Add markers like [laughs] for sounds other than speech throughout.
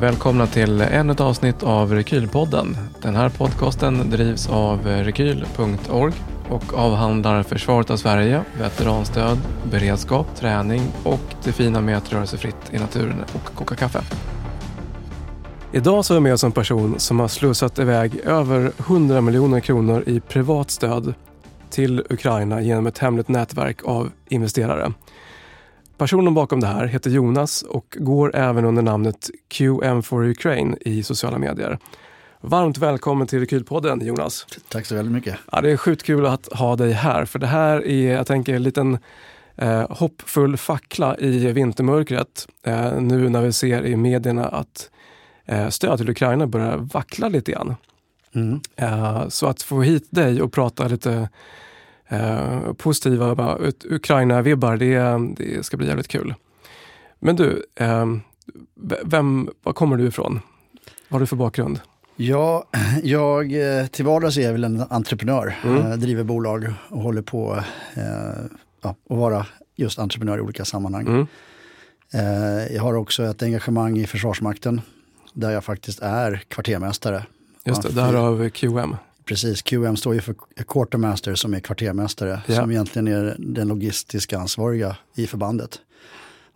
välkomna till ännu ett avsnitt av Rekylpodden. Den här podcasten drivs av rekyl.org och avhandlar försvaret av Sverige, veteranstöd, beredskap, träning och det fina med att röra sig fritt i naturen och koka kaffe. Idag så är jag med oss en person som har slussat iväg över 100 miljoner kronor i privat stöd till Ukraina genom ett hemligt nätverk av investerare. Personen bakom det här heter Jonas och går även under namnet QM for Ukraine i sociala medier. Varmt välkommen till Rekylpodden Jonas. Tack så väldigt mycket. Ja, det är sjukt kul att ha dig här för det här är, jag tänker, en liten eh, hoppfull fackla i vintermörkret. Eh, nu när vi ser i medierna att eh, stöd till Ukraina börjar vackla lite grann. Mm. Eh, så att få hit dig och prata lite eh, positiva Ukraina-vibbar, det, det ska bli jävligt kul. Men du, eh, vem, var kommer du ifrån? Vad har du för bakgrund? Ja, [clears throat] jag eh, till vardags är jag väl en entreprenör. Mm. Jag driver bolag och håller på eh, ja, att vara just entreprenör i olika sammanhang. Mm. Eh, jag har också ett engagemang i Försvarsmakten där jag faktiskt är kvartermästare. Just det, därav QM. Precis, QM står ju för Quartermaster som är kvartermästare, ja. som egentligen är den logistiska ansvariga i förbandet.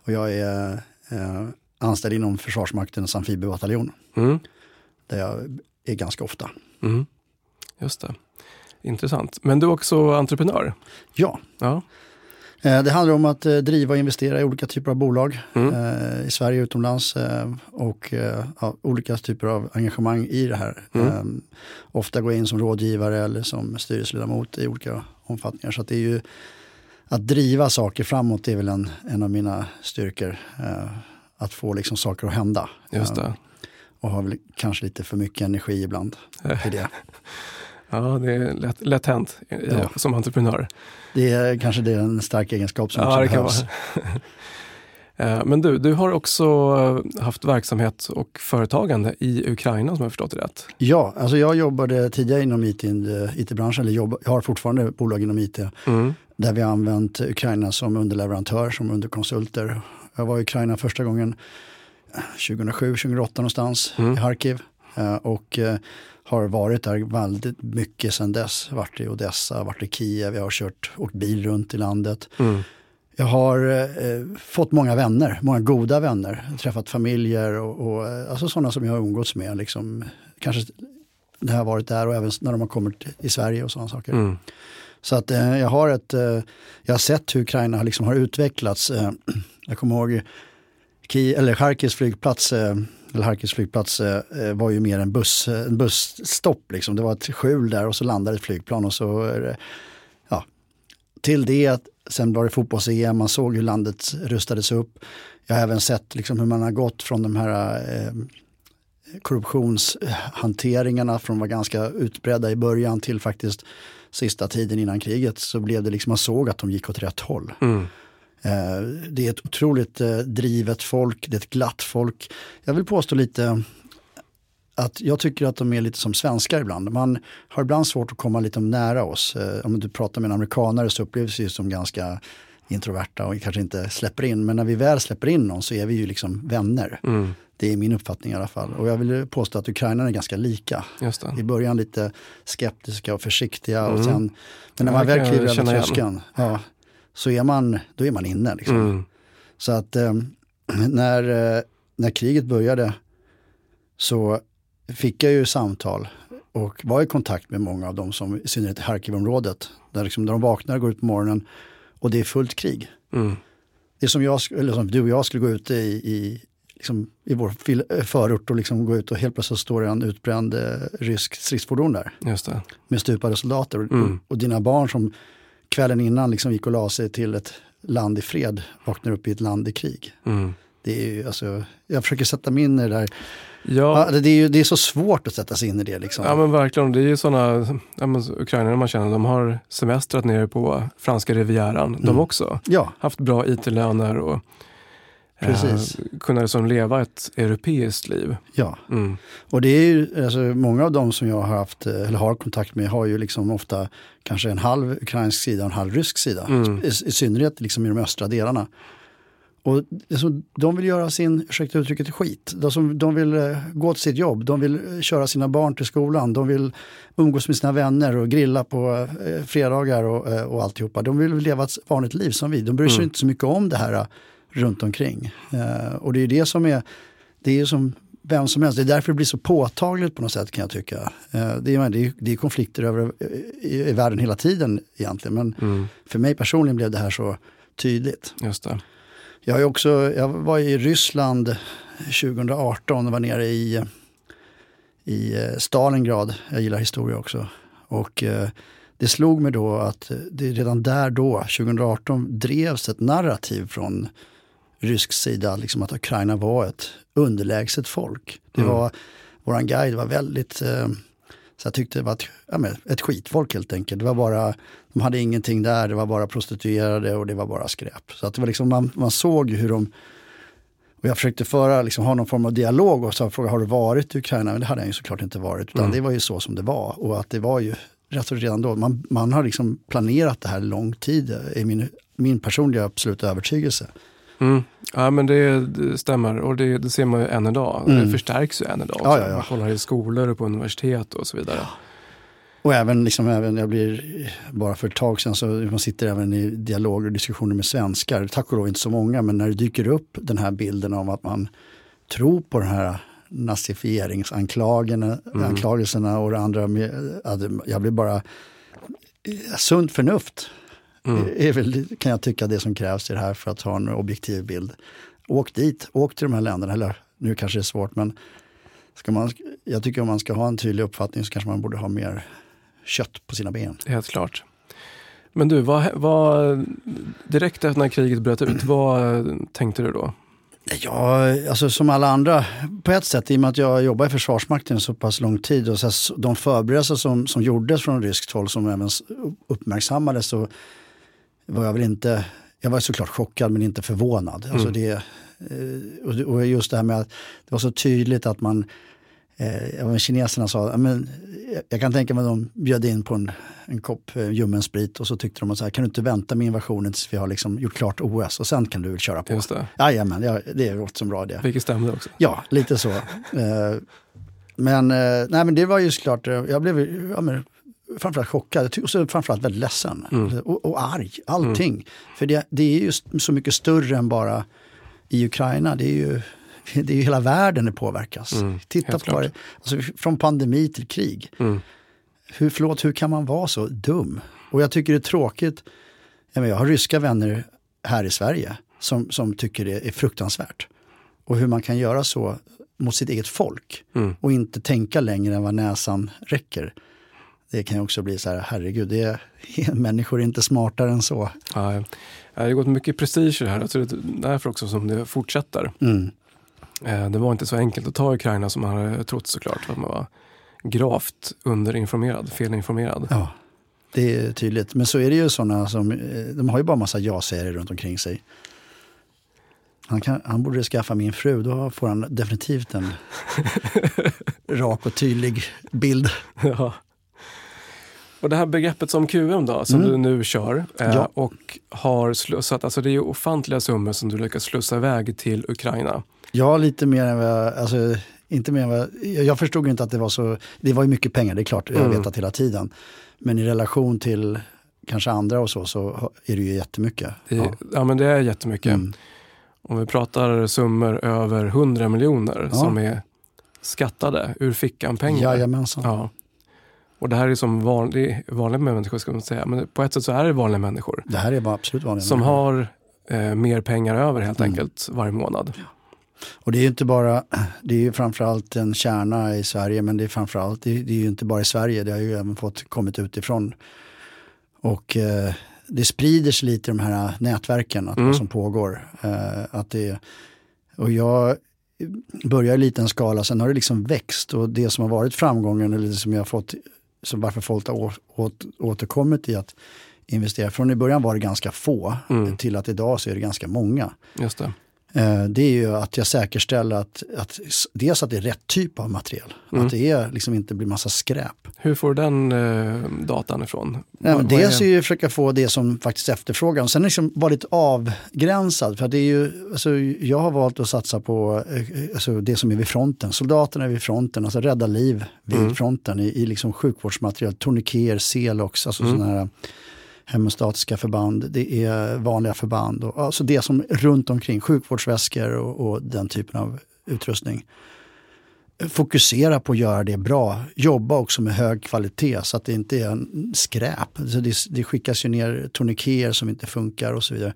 Och jag är eh, anställd inom Försvarsmaktens amfibiebataljon. Mm. Där jag är ganska ofta. Mm. Just det. Intressant. Men du är också entreprenör? Ja. ja. Eh, det handlar om att eh, driva och investera i olika typer av bolag mm. Eh, i Sverige och utomlands och ja, olika typer av engagemang i det här. Mm. Ofta gå in som rådgivare eller som styrelseledamot i olika omfattningar. Så det är ju att driva saker framåt är väl en, en av mina styrkor. Att få liksom saker att hända. Just det. Och har väl kanske lite för mycket energi ibland i det. [laughs] Ja, det är lätt, lätt hänt ja. som entreprenör. Det är kanske det är en stark egenskap som ja, behövs. [laughs] Eh, men du, du har också haft verksamhet och företagande i Ukraina som jag förstått det rätt? Ja, alltså jag jobbade tidigare inom IT-branschen, eller jobb, jag har fortfarande bolag inom IT, mm. där vi har använt Ukraina som underleverantör, som underkonsulter. Jag var i Ukraina första gången 2007, 2008 någonstans, mm. i Harkiv. Eh, och eh, har varit där väldigt mycket sedan dess. Varit i Odessa, varit i Kiev, jag har kört, åkt bil runt i landet. Mm. Jag har eh, fått många vänner, många goda vänner. Träffat familjer och, och eh, alltså sådana som jag har umgåtts med. Liksom, kanske när jag har varit där och även när de har kommit i Sverige och sådana saker. Mm. Så att eh, jag har ett, eh, jag har sett hur Ukraina liksom har utvecklats. Eh, [clears throat] jag kommer ihåg Ki, eller Charkivs flygplats eh, eller Harkivs flygplats eh, eh, var ju mer en, buss, eh, en busstopp. Liksom. Det var ett skjul där och så landade ett flygplan och så ja, till det sen var det fotbolls-EM, man såg hur landet rustades upp. Jag har även sett liksom, hur man har gått från de här eh, korruptionshanteringarna från att vara ganska utbredda i början till faktiskt sista tiden innan kriget så blev det liksom, man såg att de gick åt rätt håll. Mm. Eh, det är ett otroligt eh, drivet folk, det är ett glatt folk. Jag vill påstå lite att jag tycker att de är lite som svenskar ibland. Man har ibland svårt att komma lite nära oss. Eh, om du pratar med en amerikanare så upplevs vi som ganska introverta och kanske inte släpper in. Men när vi väl släpper in någon så är vi ju liksom vänner. Mm. Det är min uppfattning i alla fall. Och jag vill påstå att Ukraina är ganska lika. I början lite skeptiska och försiktiga. Mm. Och sen, men när man väl kliver över tröskeln, ja, så är man, då är man inne. Liksom. Mm. Så att [clears throat] eh, när, när kriget började så fick jag ju samtal och var i kontakt med många av dem som, i synnerhet i Harkivområdet, där, liksom, där de vaknar och går ut på morgonen och det är fullt krig. Mm. Det är som, jag, eller som du och jag skulle gå ut i, i, liksom, i vår förort och liksom gå ut och helt plötsligt står det en utbränd eh, rysk stridsfordon där. Med stupade soldater. Mm. Och, och, dina barn som kvällen innan liksom gick och la sig till ett land i fred vaknar upp i ett land i krig. Mm. Det är ju, alltså, jag försöker sätta mig in i det där. Ja. det, är ju, det är så svårt att sätta sig in i det. Liksom. Ja men verkligen, det är ju sådana ja, ukrainare man känner, de har semestrat nere på franska rivieran, mm. de också. Ja. Haft bra IT-löner och Precis. Eh, kunna liksom leva ett europeiskt liv. Ja, mm. och det är ju, alltså, många av dem som jag har haft, eh, eller har kontakt med har ju liksom ofta kanske en halv ukrainsk sida och en halv rysk sida. Mm. I, I, synnerhet liksom i de östra delarna. Och så, de vill göra sin, ursäkta uttrycket, skit. De, som, de vill uh, gå till sitt jobb, de vill köra sina barn till skolan, de vill umgås med sina vänner och grilla på fredagar och, och alltihopa. De vill leva ett vanligt liv som vi. De bryr sig mm. inte så mycket om det här runt omkring. och det är det som är, det är som vem som helst. Det är därför det blir så påtagligt på något sätt kan jag tycka. Det är, det är, det är konflikter över, i, i, världen hela tiden egentligen. Men mm. för mig personligen blev det här så tydligt. Just det. Jag, är också, jag var i Ryssland 2018 och var nere i, i eh, Stalingrad. Jag gillar historia också. Och eh, det slog mig då att det redan där då, 2018, drevs ett narrativ från rysk sida, liksom att Ukraina var ett underlägset folk. Det mm. var, våran guide var väldigt eh, så jag tyckte det var ett, ja, men, ett skitfolk helt enkelt. Det var bara, de hade ingenting där, det var bara prostituerade och det var bara skräp. Så att det var liksom, man, man såg hur de och jag försökte föra, liksom, ha någon form av dialog och så fråga har du varit i Ukraina? Men det hade jag ju såklart inte varit. Utan mm. det var ju så som det var. Och att det var ju rätt och redan då. Man, man har liksom planerat det här lång tid, i min, min personliga absoluta övertygelse. Mm. Ja men det, det, stämmer och det, det, ser man ju än idag. Mm. Det förstärks ju än idag. Ja, ja, ja. Man kollar i skolor och på universitet och så vidare. Och även, liksom, även, jag blir, bara för ett tag sedan så man sitter även i dialoger och diskussioner med svenskar, tack och lov inte så många, men när det dyker upp den här bilden av att man tror på den här nazifieringsanklagelserna mm. och det andra, jag blir bara, sunt förnuft Mm. är väl, kan jag tycka, det som krävs i det här för att ha en objektiv bild. Åk dit, åk till de här länderna. Eller nu kanske det är svårt, men ska man, jag tycker om man ska ha en tydlig uppfattning så kanske man borde ha mer kött på sina ben. Helt klart. Men du, vad, vad, direkt efter när kriget bröt ut, vad tänkte du då? Ja, alltså som alla andra på ett sätt, i och med att jag jobbar i Försvarsmakten så pass lång tid och så de förberedelser som, som gjordes från ryskt håll som även uppmärksammades så var jag väl inte, jag var såklart chockad men inte förvånad. Alltså mm. Alltså det, eh, och just det här med att det var så tydligt att man, eh, kineserna sa, men, jag kan tänka mig att de bjöd in på en, en kopp eh, ljummen sprit och så tyckte de att så här, kan du inte vänta med invasionen tills vi har liksom gjort klart OS och sen kan du väl köra på. Just det. Jajamän, ja, det låter som bra idé. Vilket stämde också. Ja, lite så. Eh, men, nej, men det var ju såklart, jag blev ja, men, framförallt chockad och så framförallt väldigt ledsen mm. och, och, arg. Allting. Mm. För det, det är ju så mycket större än bara i Ukraina. Det är ju, det är ju hela världen det påverkas. Mm. Titta på det. Alltså, från pandemi till krig. Mm. Hur, förlåt, hur kan man vara så dum? Och jag tycker det är tråkigt. Jag har ryska vänner här i Sverige som, som tycker det är fruktansvärt. Och hur man kan göra så mot sitt eget folk mm. och inte tänka längre än vad näsan räcker det kan ju också bli så här, herregud, det är, [laughs] människor är inte smartare än så. Ja, det har gått mycket prestige i det här. Jag tror det är därför också som det fortsätter. Mm. Eh, det var inte så enkelt att ta Ukraina som man hade trott såklart. Att man var gravt underinformerad, felinformerad. Ja, det är tydligt. Men så är det ju sådana som, eh, de har ju bara massa ja-sägare runt omkring sig. Han, kan, han borde skaffa min fru, då får han definitivt en [laughs] rak och tydlig bild. Ja. Och det här begreppet som QM då, som mm. du nu kör eh, ja. och har slussat, alltså det är ju ofantliga summor som du lyckas slussa iväg till Ukraina. Ja, lite mer än vad, alltså inte mer än vad, jag förstod inte att det var så, det var ju mycket pengar, det är klart, jag mm. vet att hela tiden. Men i relation till kanske andra och så, så är det ju jättemycket. Det, ja. ja, men det är jättemycket. Mm. Om vi pratar summor över 100 miljoner ja. som är skattade ur fickan pengar. Jajamensan. Ja. Och det här är som vanlig, vanliga människor ska man säga, men på ett sätt så är det vanliga människor. Det här är bara absolut vanliga Som människor. har eh, mer pengar över helt mm. enkelt varje månad. Ja. Och det är ju inte bara, det är ju framförallt en kärna i Sverige, men det är framförallt, det är, det är ju inte bara i Sverige, det har ju även fått kommit utifrån. Och eh, det sprider sig lite de här nätverken, att, mm. som pågår. Eh, att det, och jag börjar i liten skala, sen har det liksom växt och det som har varit framgången, eller det som jag har fått så varför folk har återkommit i att investera. Från i början var det ganska få mm. till att idag så är det ganska många. Just det. Eh, det är ju att jag säkerställer att, att dels att det är rätt typ av material. Mm. Att det är, liksom inte blir massa skräp. Hur får du den eh, datan ifrån? Ja, men dels är ju försöka få det som faktiskt efterfrågan. Sen liksom vara lite avgränsad. För det är ju, alltså, jag har valt att satsa på eh, alltså, det som är vid fronten. Soldaterna är vid fronten, alltså rädda liv vid mm. fronten i, i liksom sjukvårdsmaterial, tourniqueter, Celox, alltså mm. sådana här hemostatiska förband, det är vanliga förband. Och, alltså det som runt omkring, sjukvårdsväskor och, och den typen av utrustning. Fokusera på att göra det bra. Jobba också med hög kvalitet så att det inte är en skräp. Så det, det skickas ju ner tourniqueter som inte funkar och så vidare.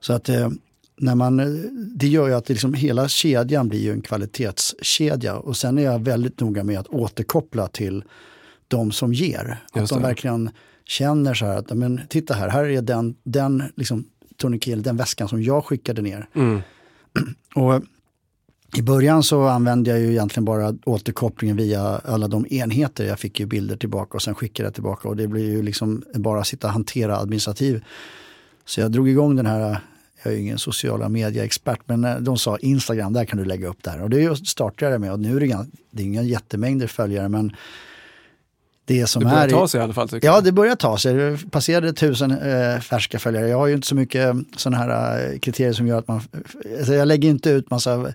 Så att eh, när man, det gör ju att liksom, hela kedjan blir ju en kvalitetskedja. Och sen är jag väldigt noga med att återkoppla till de som ger. Att de verkligen känner så här att, men titta här, här är den, den liksom, tourniquet, den väskan som jag skickade ner. Mm. [clears throat] Och i början så använde jag ju egentligen bara återkopplingen via alla de enheter. Jag fick ju bilder tillbaka och sen skickade jag tillbaka och det blir ju liksom bara sitta och hantera administrativ. Så jag drog igång den här, jag är ju ingen sociala medieexpert, men de sa Instagram, där kan du lägga upp det här. Och det startade jag med och nu är det, det är inga jättemängder följare men det som det börjar är... ta sig i alla fall? Ja, det börjar ta sig. Det passerade tusen eh, färska följare. Jag har ju inte så mycket sådana här eh, kriterier som gör att man... Alltså jag lägger inte ut massa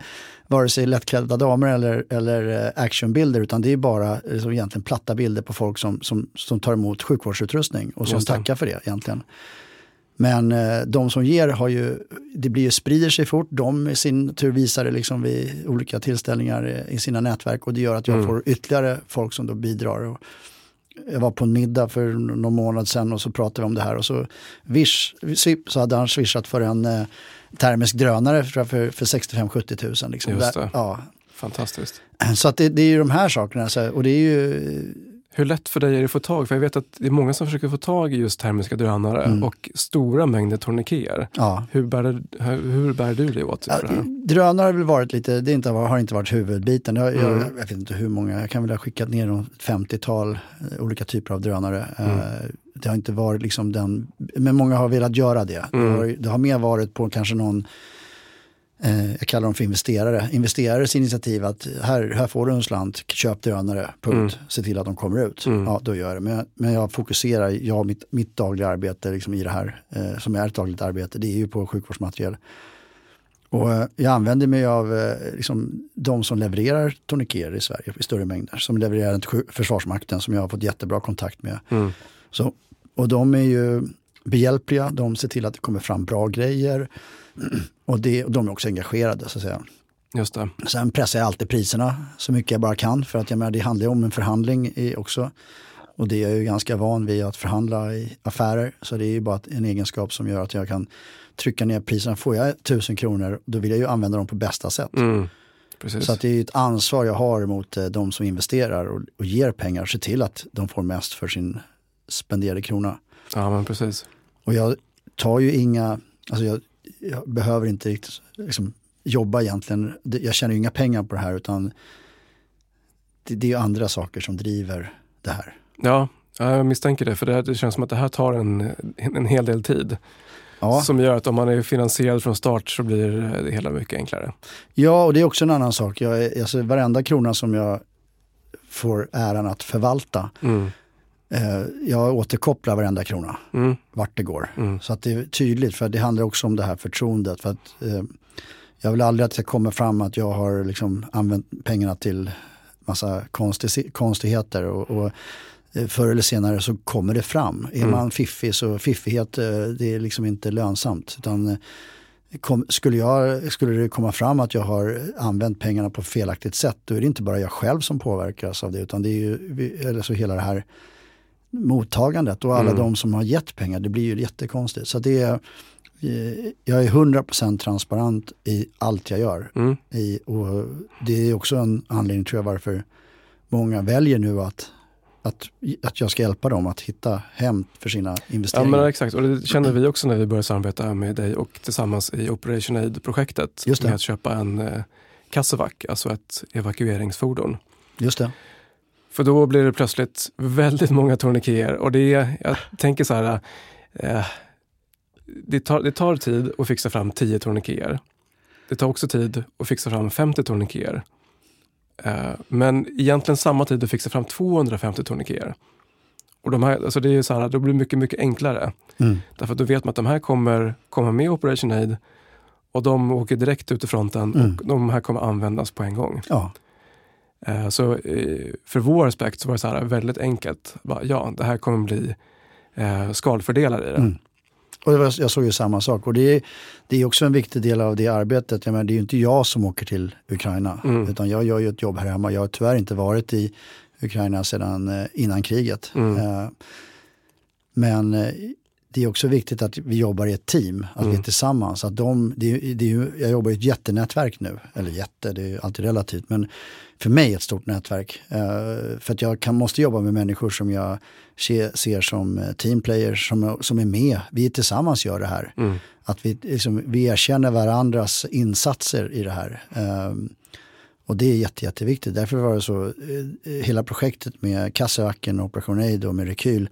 vare sig lättklädda damer eller, eller eh, actionbilder utan det är bara liksom, egentligen platta bilder på folk som, som, som tar emot sjukvårdsutrustning och som tackar för det egentligen. Men eh, de som ger har ju, det blir ju, sprider sig fort. De i sin tur visar det liksom vid olika tillställningar i sina nätverk och det gör att jag mm. får ytterligare folk som då bidrar. Och, jag var på en middag för någon månad sedan och så pratade vi om det här och så Wish, så hade han swishat för en eh, termisk drönare för, för, för 65-70 tusen. Liksom. Där, ja. Fantastiskt. Så att det, det, är ju de här sakerna. Så, och det är ju hur lätt för dig är det att få tag? För jag vet att det är många som försöker få tag i just termiska drönare mm. och stora mängder tourniqueter. Ja. Hur, bär, hur bär du dig åt? Ja, drönare har väl varit lite, det inte, har inte varit huvudbiten. Jag, mm. jag, jag, vet inte hur många, jag kan väl ha skickat ner ett 50-tal eh, olika typer av drönare. Mm. Uh, det har inte varit liksom den, men många har velat göra det. Det mm. har, det har mer varit på kanske någon eh, jag kallar dem för investerare, investerares initiativ att här, här får du en slant, köp drönare, punkt, mm. se till att de kommer ut. Mm. Ja, då gör jag det. Men, men jag fokuserar, jag mitt, mitt dagliga arbete liksom i det här, eh, som är ett dagligt arbete, det är ju på sjukvårdsmaterial. Och eh, jag använder mig av eh, liksom, de som levererar tourniqueter i Sverige i större mängder. Som levererar till Försvarsmakten som jag har fått jättebra kontakt med. Mm. Så, och de är ju behjälpliga, de ser till att det kommer fram bra grejer. Och, det, och de är också engagerade så att säga. Just det. Sen pressar jag alltid priserna så mycket jag bara kan för att jag menar, det handlar om en förhandling också. Och det är jag ju ganska van vid att förhandla i affärer. Så det är ju bara en egenskap som gör att jag kan trycka ner priserna. Får jag tusen kronor då vill jag ju använda dem på bästa sätt. Mm, så att det är ett ansvar jag har mot eh, de som investerar och, och ger pengar. Se till att de får mest för sin spenderade krona. Ja men precis. Och jag tar ju inga, alltså jag, jag behöver inte riktigt liksom, jobba egentligen. Jag tjänar ju inga pengar på det här utan det, det är andra saker som driver det här. Ja, jag misstänker det. För det, det känns som att det här tar en, en hel del tid. Ja. Som gör att om man är finansierad från start så blir det hela mycket enklare. Ja, och det är också en annan sak. Jag alltså, varenda krona som jag får äran att förvalta mm. Eh, jag återkopplar varenda krona, mm. vart det går. Mm. Så att det är tydligt, för det handlar också om det här förtroendet. För att, eh, jag vill aldrig att det kommer fram att jag har liksom använt pengarna till massa konstig, konstigheter. Och, och eh, förr eller senare så kommer det fram. Är mm. man fiffig så fiffighet eh, det är liksom inte lönsamt. Utan, kom, skulle, jag, skulle det komma fram att jag har använt pengarna på felaktigt sätt då är det inte bara jag själv som påverkas av det utan det är ju eller så hela det här mottagandet och alla mm. de som har gett pengar. Det blir ju jättekonstigt. Så det är, eh, jag är 100% transparent i allt jag gör. Mm. I, och det är också en anledning tror jag varför många väljer nu att att, att jag ska hjälpa dem att hitta hem för sina investeringar. Ja men exakt, och det kände vi också när vi började samarbeta med dig och tillsammans i Operation Aid-projektet. Med att köpa en eh, Kassevac, alltså ett evakueringsfordon. Just det. För då blir det plötsligt väldigt många tourniqueter och det är, jag tänker så här, eh, det, tar, det tar tid att fixa fram tio tourniqueter. det tar också tid att fixa fram 50 tourniqueter. Eh, men egentligen samma tid att fixa fram 250 tourniqueter. Och de här, alltså det är så här, då blir det mycket, mycket enklare. Mm. Därför att då vet man att de här kommer komma med Operation Aid och de åker direkt ut i fronten mm. och de här kommer användas på en gång. Ja. Eh, så eh, för vår aspekt så var det så här väldigt enkelt. Ja, det här kommer bli eh, skalfördelar i det. Mm. Och jag såg ju samma sak. Och det är, det är också en viktig del av det arbetet. Jag menar, det är ju inte jag som åker till Ukraina. Mm. Utan jag gör ju ett jobb här hemma. Jag har tyvärr inte varit i Ukraina sedan innan kriget. Mm. Men det är också viktigt att vi jobbar i ett team, att mm. vi är tillsammans. Att de, det är, det är, jag jobbar i ett jättenätverk nu, eller jätte, det är alltid relativt, men för mig ett stort nätverk. Uh, för att jag kan, måste jobba med människor som jag ser, ser som eh, teamplayers, som, som är med. Vi tillsammans gör det här. Mm. Att vi, liksom, vi erkänner varandras insatser i det här. Uh, och det är jätte, jätteviktigt. Därför var det så, uh, hela projektet med Kassevacken, Operation Aid och med Rekyl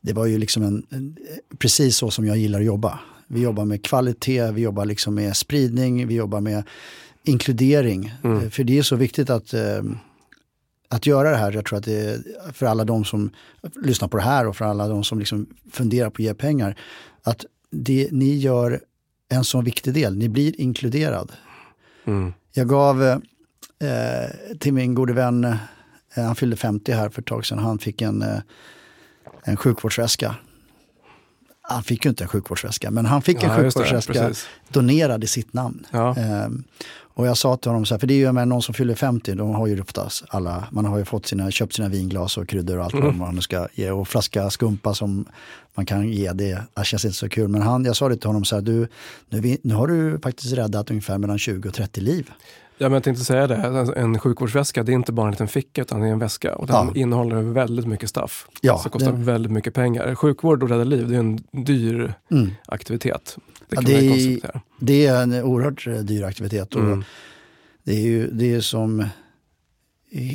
det var ju liksom en, en, precis så som jag gillar att jobba. Vi jobbar med kvalitet, vi jobbar liksom med spridning, vi jobbar med inkludering. Mm. Eh, för det är så viktigt att, eh, att göra det här. Jag tror att det är för alla de som lyssnar på det här och för alla de som liksom funderar på att ge pengar. Att det, ni gör en så viktig del, ni blir inkluderad. Mm. Jag gav eh, till min gode vän, eh, han fyllde 50 här för ett tag sedan, han fick en eh, en sjukvårdsväska. Han fick ju inte en sjukvårdsväska, men han fick en sjukvårdsväska det, donerad i sitt namn. Ja. Ehm, och jag sa till honom, så här, för det är ju med någon som fyller 50, de har ju oftast alla, man har ju fått sina, köpt sina vinglas och kryddor och allt mm. vad man ska ge. Och flaska skumpa som man kan ge, det, det känns inte så kul. Men han, jag sa det till honom, så här, du, nu, nu har du faktiskt räddat ungefär mellan 20 och 30 liv. Ja, men jag tänkte säga det. En sjukvårdsväska det är inte bara en liten ficka utan det är en väska. Och den ja. innehåller väldigt mycket staff. Ja, så det kostar det... väldigt mycket pengar. Sjukvård och rädda liv det är en dyr mm. aktivitet. Det, ja, det, är, det är en oerhört eh, dyr aktivitet. Och mm. Det är ju det är som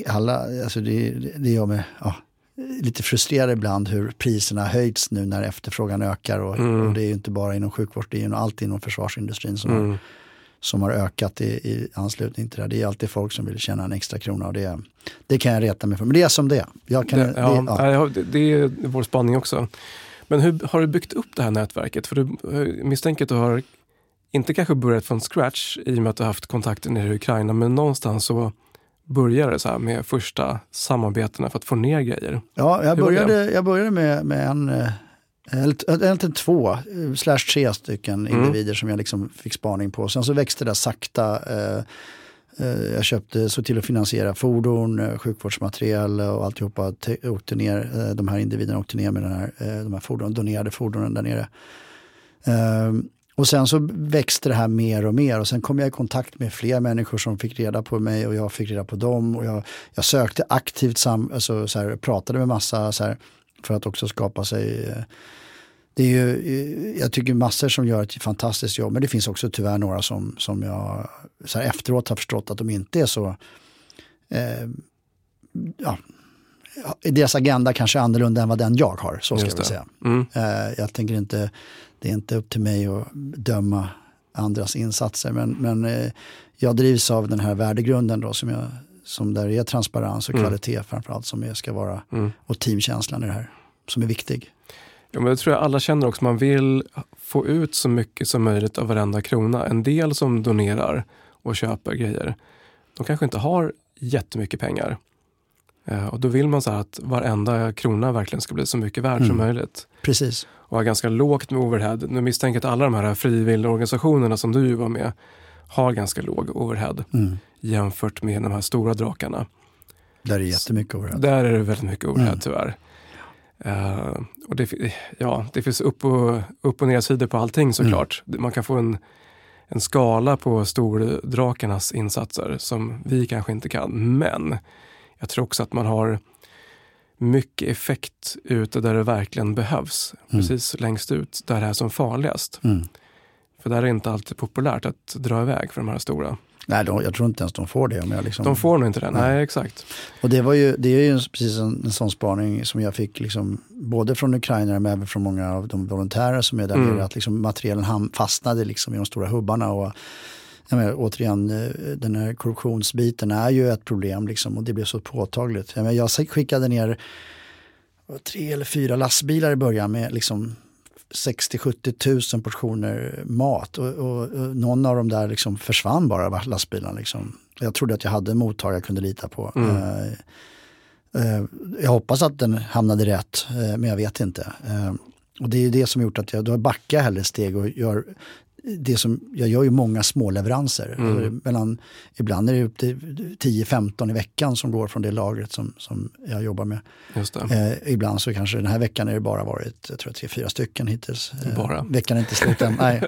alla, alltså det, det gör mig ja, lite frustrerad ibland hur priserna höjts nu när efterfrågan ökar. Och, mm. och det är ju inte bara inom sjukvård, det är ju allt inom försvarsindustrin som mm. har som har ökat i, i, anslutning till det. Det är alltid folk som vill tjäna en extra krona och det, det kan jag reta mig för. Men det är som det jag kan, det, ja, det, ja. det, det är vår spaning också. Men hur har du byggt upp det här nätverket? För du misstänker att du har inte kanske börjat från scratch i och med att du har haft kontakter nere i Ukraina, men någonstans så började det så här med första samarbetena för att få ner grejer. Ja, jag började, jag började med, med en eh, Egentligen två, eh, slash tre stycken mm. individer som jag liksom fick spaning på. Sen så växte det sakta. Eh, eh, jag köpte, så till att finansiera fordon, sjukvårdsmaterial och alltihopa. Åkte ner, de här individerna åkte ner med den här, de här fordonen, donerade fordonen där nere. Och sen så växte det här mer och mer och sen kom jag i kontakt med fler människor som fick reda på mig och jag fick reda på dem. Och jag, jag sökte aktivt, sam, alltså så här, pratade med massa så här, för att också skapa sig det är ju, jag tycker massor som gör ett fantastiskt jobb, men det finns också tyvärr några som, som jag så här efteråt har förstått att de inte är så... Eh, ja, deras agenda kanske är annorlunda än vad den jag har, så ska jag säga. Mm. Eh, jag tänker inte, det är inte upp till mig att döma andras insatser, men, men eh, jag drivs av den här värdegrunden då som, jag, som där är transparens och mm. kvalitet framförallt som ska vara, mm. och teamkänslan i det här, som är viktig. Ja, men det tror jag alla känner också. Man vill få ut så mycket som möjligt av varenda krona. En del som donerar och köper grejer, de kanske inte har jättemycket pengar. Eh, och då vill man så att varenda krona verkligen ska bli så mycket värd mm. som möjligt. Precis. Och ha ganska lågt med overhead. Nu misstänker jag att alla de här frivilliga organisationerna som du var med har ganska låg overhead mm. Jämfört med de här stora drakarna. Där är det jättemycket overhead. Där är det väldigt mycket overhead mm. tyvärr. Uh, och det, ja, det finns upp och, upp och nedsidor på allting såklart. Mm. Man kan få en, en skala på stordrakarnas insatser som vi kanske inte kan. Men jag tror också att man har mycket effekt ute där det verkligen behövs. Mm. Precis längst ut, där det är som farligast. Mm. För där är det inte alltid populärt att dra iväg för de här stora. Nej, de, jag tror inte ens de får det. Om jag liksom... De får nog inte det, nej, nej exakt. Och det, var ju, det är ju precis en, en sån spaning som jag fick liksom, både från ukrainare men även från många av de volontärer som är där mm. nere. Att liksom materialen ham, fastnade liksom i de stora hubbarna. Och menar, återigen, eh, den här korruptionsbiten är ju ett problem liksom, och det blev så påtagligt. Jag, menar, jag skickade ner tre eller fyra lastbilar i början med liksom 60-70 tusen portioner mat och, och, och, någon av dem där liksom försvann bara, lastbilarna. Liksom. Jag trodde att jag hade en mottagare jag kunde lita på. Mm. Uh, uh, jag hoppas att den hamnade rätt, uh, men jag vet inte. och det är det som gjort att jag då backar hellre steg och gör det som, jag gör ju många småleveranser. Mm. Mellan, ibland är det upp till 10-15 i veckan som går från det lagret som, som jag jobbar med. Eh, ibland så kanske den här veckan är det bara varit, jag tror tre, fyra stycken hittills. Eh, bara? Veckan är inte slut än. Nej.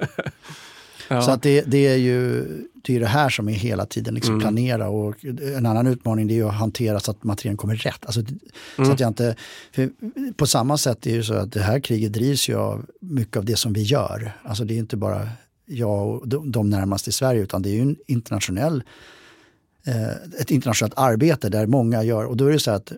[laughs] ja. Så att det, det, är ju det, är det här som är hela tiden liksom mm. planera och en annan utmaning det är att hantera så att materialen kommer rätt. Alltså, mm. så att jag inte, på samma sätt är det så att det här kriget drivs ju av mycket av det som vi gör. Alltså det är inte bara jag och de närmast i Sverige utan det är ju en internationell, eh, ett internationellt arbete där många gör och då är det så att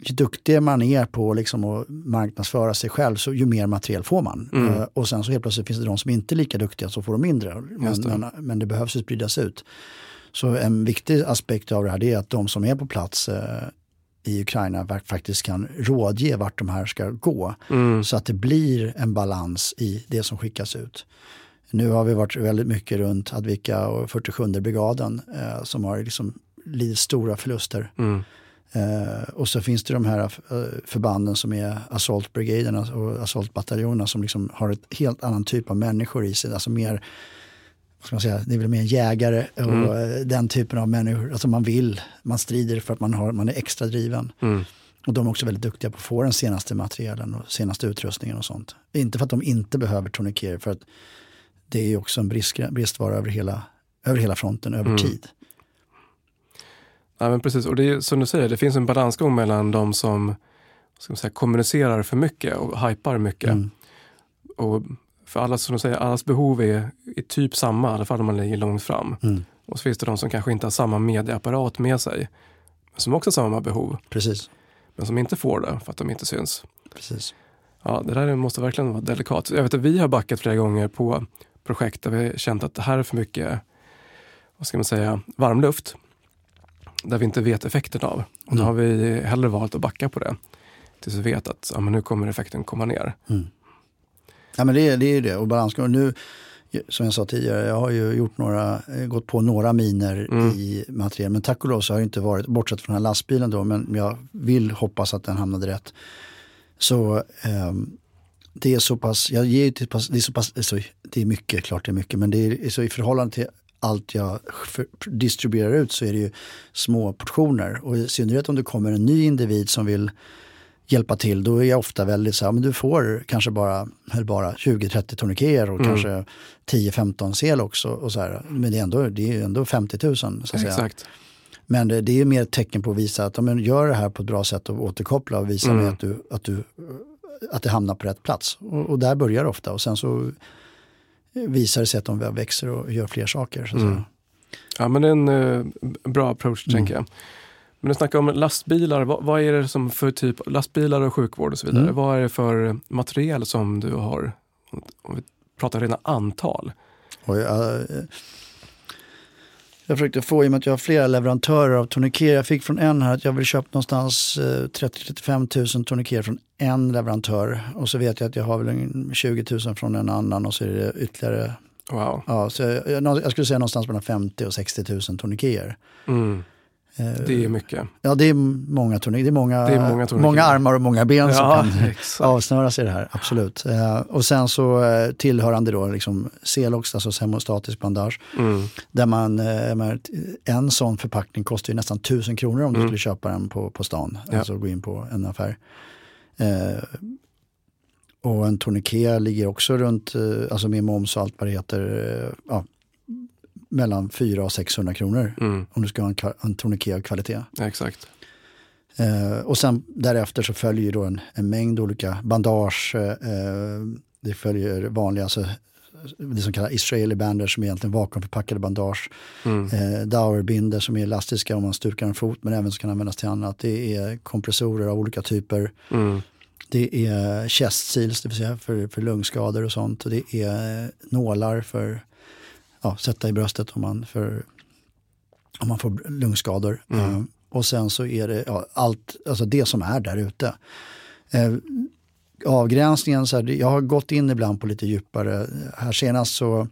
ju duktigare man är på liksom att marknadsföra sig själv så ju mer material får man. Mm. Uh, och sen så helt plötsligt finns det de som inte är lika duktiga så får de mindre. Men det. Men, men, det behövs ju spridas ut. Så en viktig aspekt av det här är att de som är på plats uh, i Ukraina faktiskt kan rådge vart de här ska gå. Mm. Så att det blir en balans i det som skickas ut. Nu har vi varit väldigt mycket runt Advika och 47 brigaden eh, som har liksom lidit stora förluster. Mm. Eh, och så finns det de här eh, förbanden som är assaultbrigaderna och assaultbataljonerna som liksom har ett helt annan typ av människor i sig. Alltså mer, ska man säga, det är väl mer jägare och mm. Eh, den typen av människor. Alltså man vill, man strider för att man, har, man är extra driven. Mm. Och de är också väldigt duktiga på att få den senaste materialen och senaste utrustningen och sånt. Inte för att de inte behöver tourniqueter, för att det är också en brist, bristvara över hela, över hela fronten, över mm. tid. Ja, men precis, och det är som du säger, det finns en balansgång mellan de som ska säga, kommunicerar för mycket och hypar mycket. Mm. Och för alla, som du säger, allas behov är, är typ samma, i alla fall om man ligger långt fram. Mm. Och så finns det de som kanske inte har samma medieapparat med sig, men som också har samma behov. Precis. Men som inte får det för att de inte syns. Precis. Ja, det där måste verkligen vara delikat. Jag vet att vi har backat flera gånger på projekt där vi känt att det här är för mycket, vad ska man säga, varmluft där vi inte vet effekten av. Och mm. då har vi hellre valt att backa på det. Tills vi vet att ja, men nu kommer effekten komma ner. Mm. Ja men det, det är ju det. Och balansgång. Nu, som jag sa tidigare, jag har ju gjort några, gått på några miner mm. i material. Men tack och lov så har det inte varit, bortsett från den här lastbilen då, men jag vill hoppas att den hamnade rätt. Så um, det är så pass, jag ger till pass, det är så pass, så, det är mycket, klart det är mycket, men det är så i förhållande till allt jag distribuerar ut så är det ju små portioner. Och i synnerhet om det kommer en ny individ som vill hjälpa till, då är jag ofta väldigt så här, men du får kanske bara, bara 20-30 tourniqueter och mm. kanske 10-15 sel också. Och så här. Men det är, ändå, det är ändå 50 000. Så att säga. Exakt. Men det, det är mer ett tecken på att visa att om gör det här på ett bra sätt och återkoppla och visa mm. att, du, att, du, att det hamnar på rätt plats. Och, och där börjar det ofta och sen så visar det sig att de växer och gör fler saker. Så mm. Ja men det är en uh, bra approach mm. tänker jag. Men du snackar om lastbilar, vad, vad, är det som för typ lastbilar och sjukvård och så vidare. Mm. Vad är det för material som du har? Om vi pratar rena antal. Oj, uh, jag försökte få, i och med att jag har flera leverantörer av tourniqueter, jag fick från en här att jag vill köpa någonstans 30-35 000 tourniqueter från en leverantör. Och så vet jag att jag har väl 20 000 från en annan och så är det ytterligare. Wow. Ja, så jag, jag skulle säga någonstans mellan 50 och 60 000 tourniqueter. Mm. Det är mycket. Ja, det är många tourniqueter. Det är många, det är många, många armar och många ben som ja, kan [laughs] exakt. avsnöras i det här. Absolut. Och sen så tillhörande då liksom Celox, alltså hemostatisk bandage. Mm. Där man, en sån förpackning kostar ju nästan tusen kronor om mm. du skulle köpa den på, på stan. Ja. Alltså gå in på en affär. Eh, och en tourniquet ligger också runt, eh, alltså med moms och allt vad det heter, eh, ja, mellan 400 och 600 kronor. Mm. Om du ska ha en, en tourniquet av kvalitet. exakt. Eh, och sen därefter så följer då en, en mängd olika bandage. Eh, det följer vanliga, alltså, det som kallas Israeli bandage som är egentligen vakuumförpackade bandage. Mm. Eh, Dauerbinder som är elastiska om man stukar en fot men även som kan användas till annat. Det är kompressorer av olika typer. Mm. Det är chest seals, det vill säga för, för lungskador och sånt. Och det är nålar för ja, sätta i bröstet om man, för, om man får lungskador. Mm. Eh, och sen så är det ja, allt, alltså det som är där ute. Eh, avgränsningen, så här, jag har gått in ibland på lite djupare. Här senast så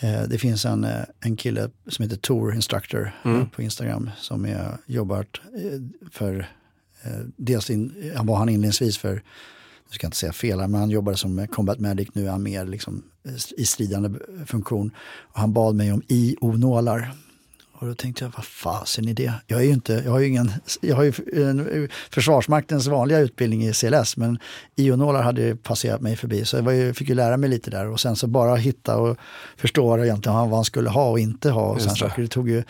eh, det finns en, eh, en kille som heter Tor Instructor mm. på Instagram som är, jobbar för, dels in, var han inledningsvis för nu ska jag inte säga fel, men han jobbade som combat medic, nu är han mer liksom i stridande funktion. Och han bad mig om IO-nålar. Och då tänkte jag, vad fasen är det? Jag, är ju inte, jag har ju ingen, jag har ju en, Försvarsmaktens vanliga utbildning i CLS, men IO-nålar hade passerat mig förbi. Så jag ju, fick ju lära mig lite där och sen så bara hitta och förstå vad, egentligen, vad han skulle ha och inte ha. Och sen det. det tog ju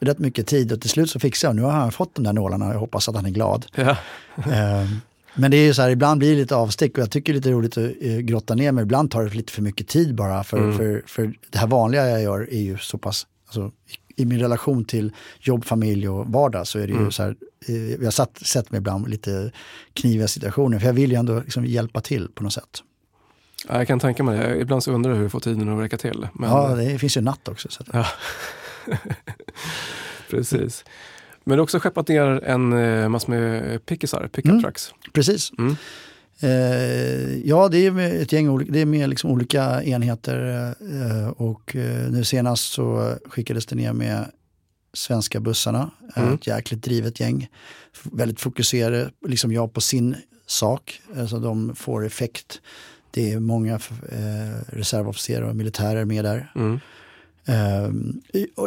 rätt mycket tid och till slut så fixade jag Nu har han fått de där nålarna och jag hoppas att han är glad. Ja. um, men det är ju så här, ibland blir det lite avstick och jag tycker det är lite roligt att uh, grotta ner mig. Ibland tar det lite för mycket tid bara. För, mm. för, för det här vanliga jag gör är ju så pass, alltså, i, min relation till jobb, familj och vardag så är det mm. ju så här, uh, jag har satt, sett mig ibland lite kniviga situationer. För jag vill ju ändå liksom hjälpa till på något sätt. jag kan tänka mig det. Ibland så undrar jag hur du får tiden att räcka till. Men... Ja, det finns ju natt också. Så ja. [laughs] Precis. Men du har också skeppat ner en eh, massa med pickisar, pickup mm. trucks. Precis. Mm. Eh, ja, det är ett gäng det är med liksom olika enheter eh, och eh, nu senast så skickades det ner med svenska bussarna. Mm. Ett jäkligt drivet gäng. Väldigt fokuserade, liksom jag, på sin sak. Alltså de får effekt. Det är många eh, reservofficerare och militärer med där. Mm. Eh,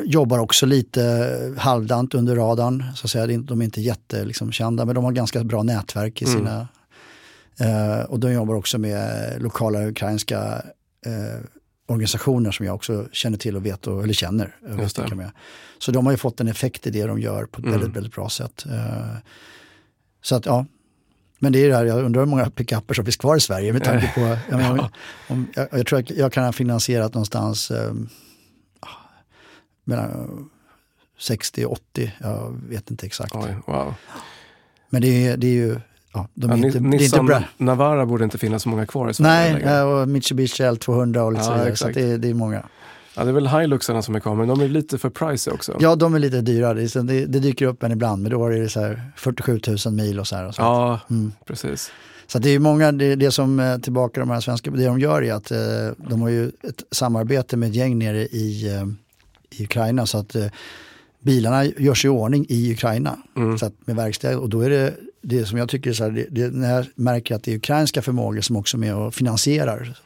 jobbar också lite halvdant under radarn. Så att säga. De är inte jättekända liksom, men de har ganska bra nätverk i mm. sina... Mm. Eh, och de jobbar också med lokala ukrainska eh, organisationer som jag också känner till och vet, och, eller känner. Vet med. Så de har ju fått en effekt i det de gör på ett mm. väldigt, väldigt bra sätt. Eh, så att ja, men det är det här, jag undrar hur många pickuper som finns kvar i Sverige med tanke på, [laughs] jag, menar, om, jag, jag, tror att jag kan ha finansierat någonstans eh, mellan 60 och 80, jag vet inte exakt. Oj, wow. Men det är, det är ju Ja, de är ja, inte, Nissan det är inte Navara borde inte finnas så många kvar i Sverige Nej, och Mitsubishi L200 och lite ja, så vidare. Så det, det, är många. Ja, det är väl Hiluxarna som är kvar, men de är lite för pricey också. Ja, de är lite dyra. Det, det, dyker upp en ibland, men då är det så här 47 000 mil och så här. Och så ja, mm. precis. Så det är många, det, det som tillbaka de här svenska, det de gör är att eh, de har ju ett samarbete med ett gäng nere i eh, i Ukraina. Så att eh, bilarna görs i ordning i Ukraina mm. så att med verkstäder. Och då är det det som jag tycker så här, det, det, när jag märker att det är ukrainska förmågor som också är med och finansierar.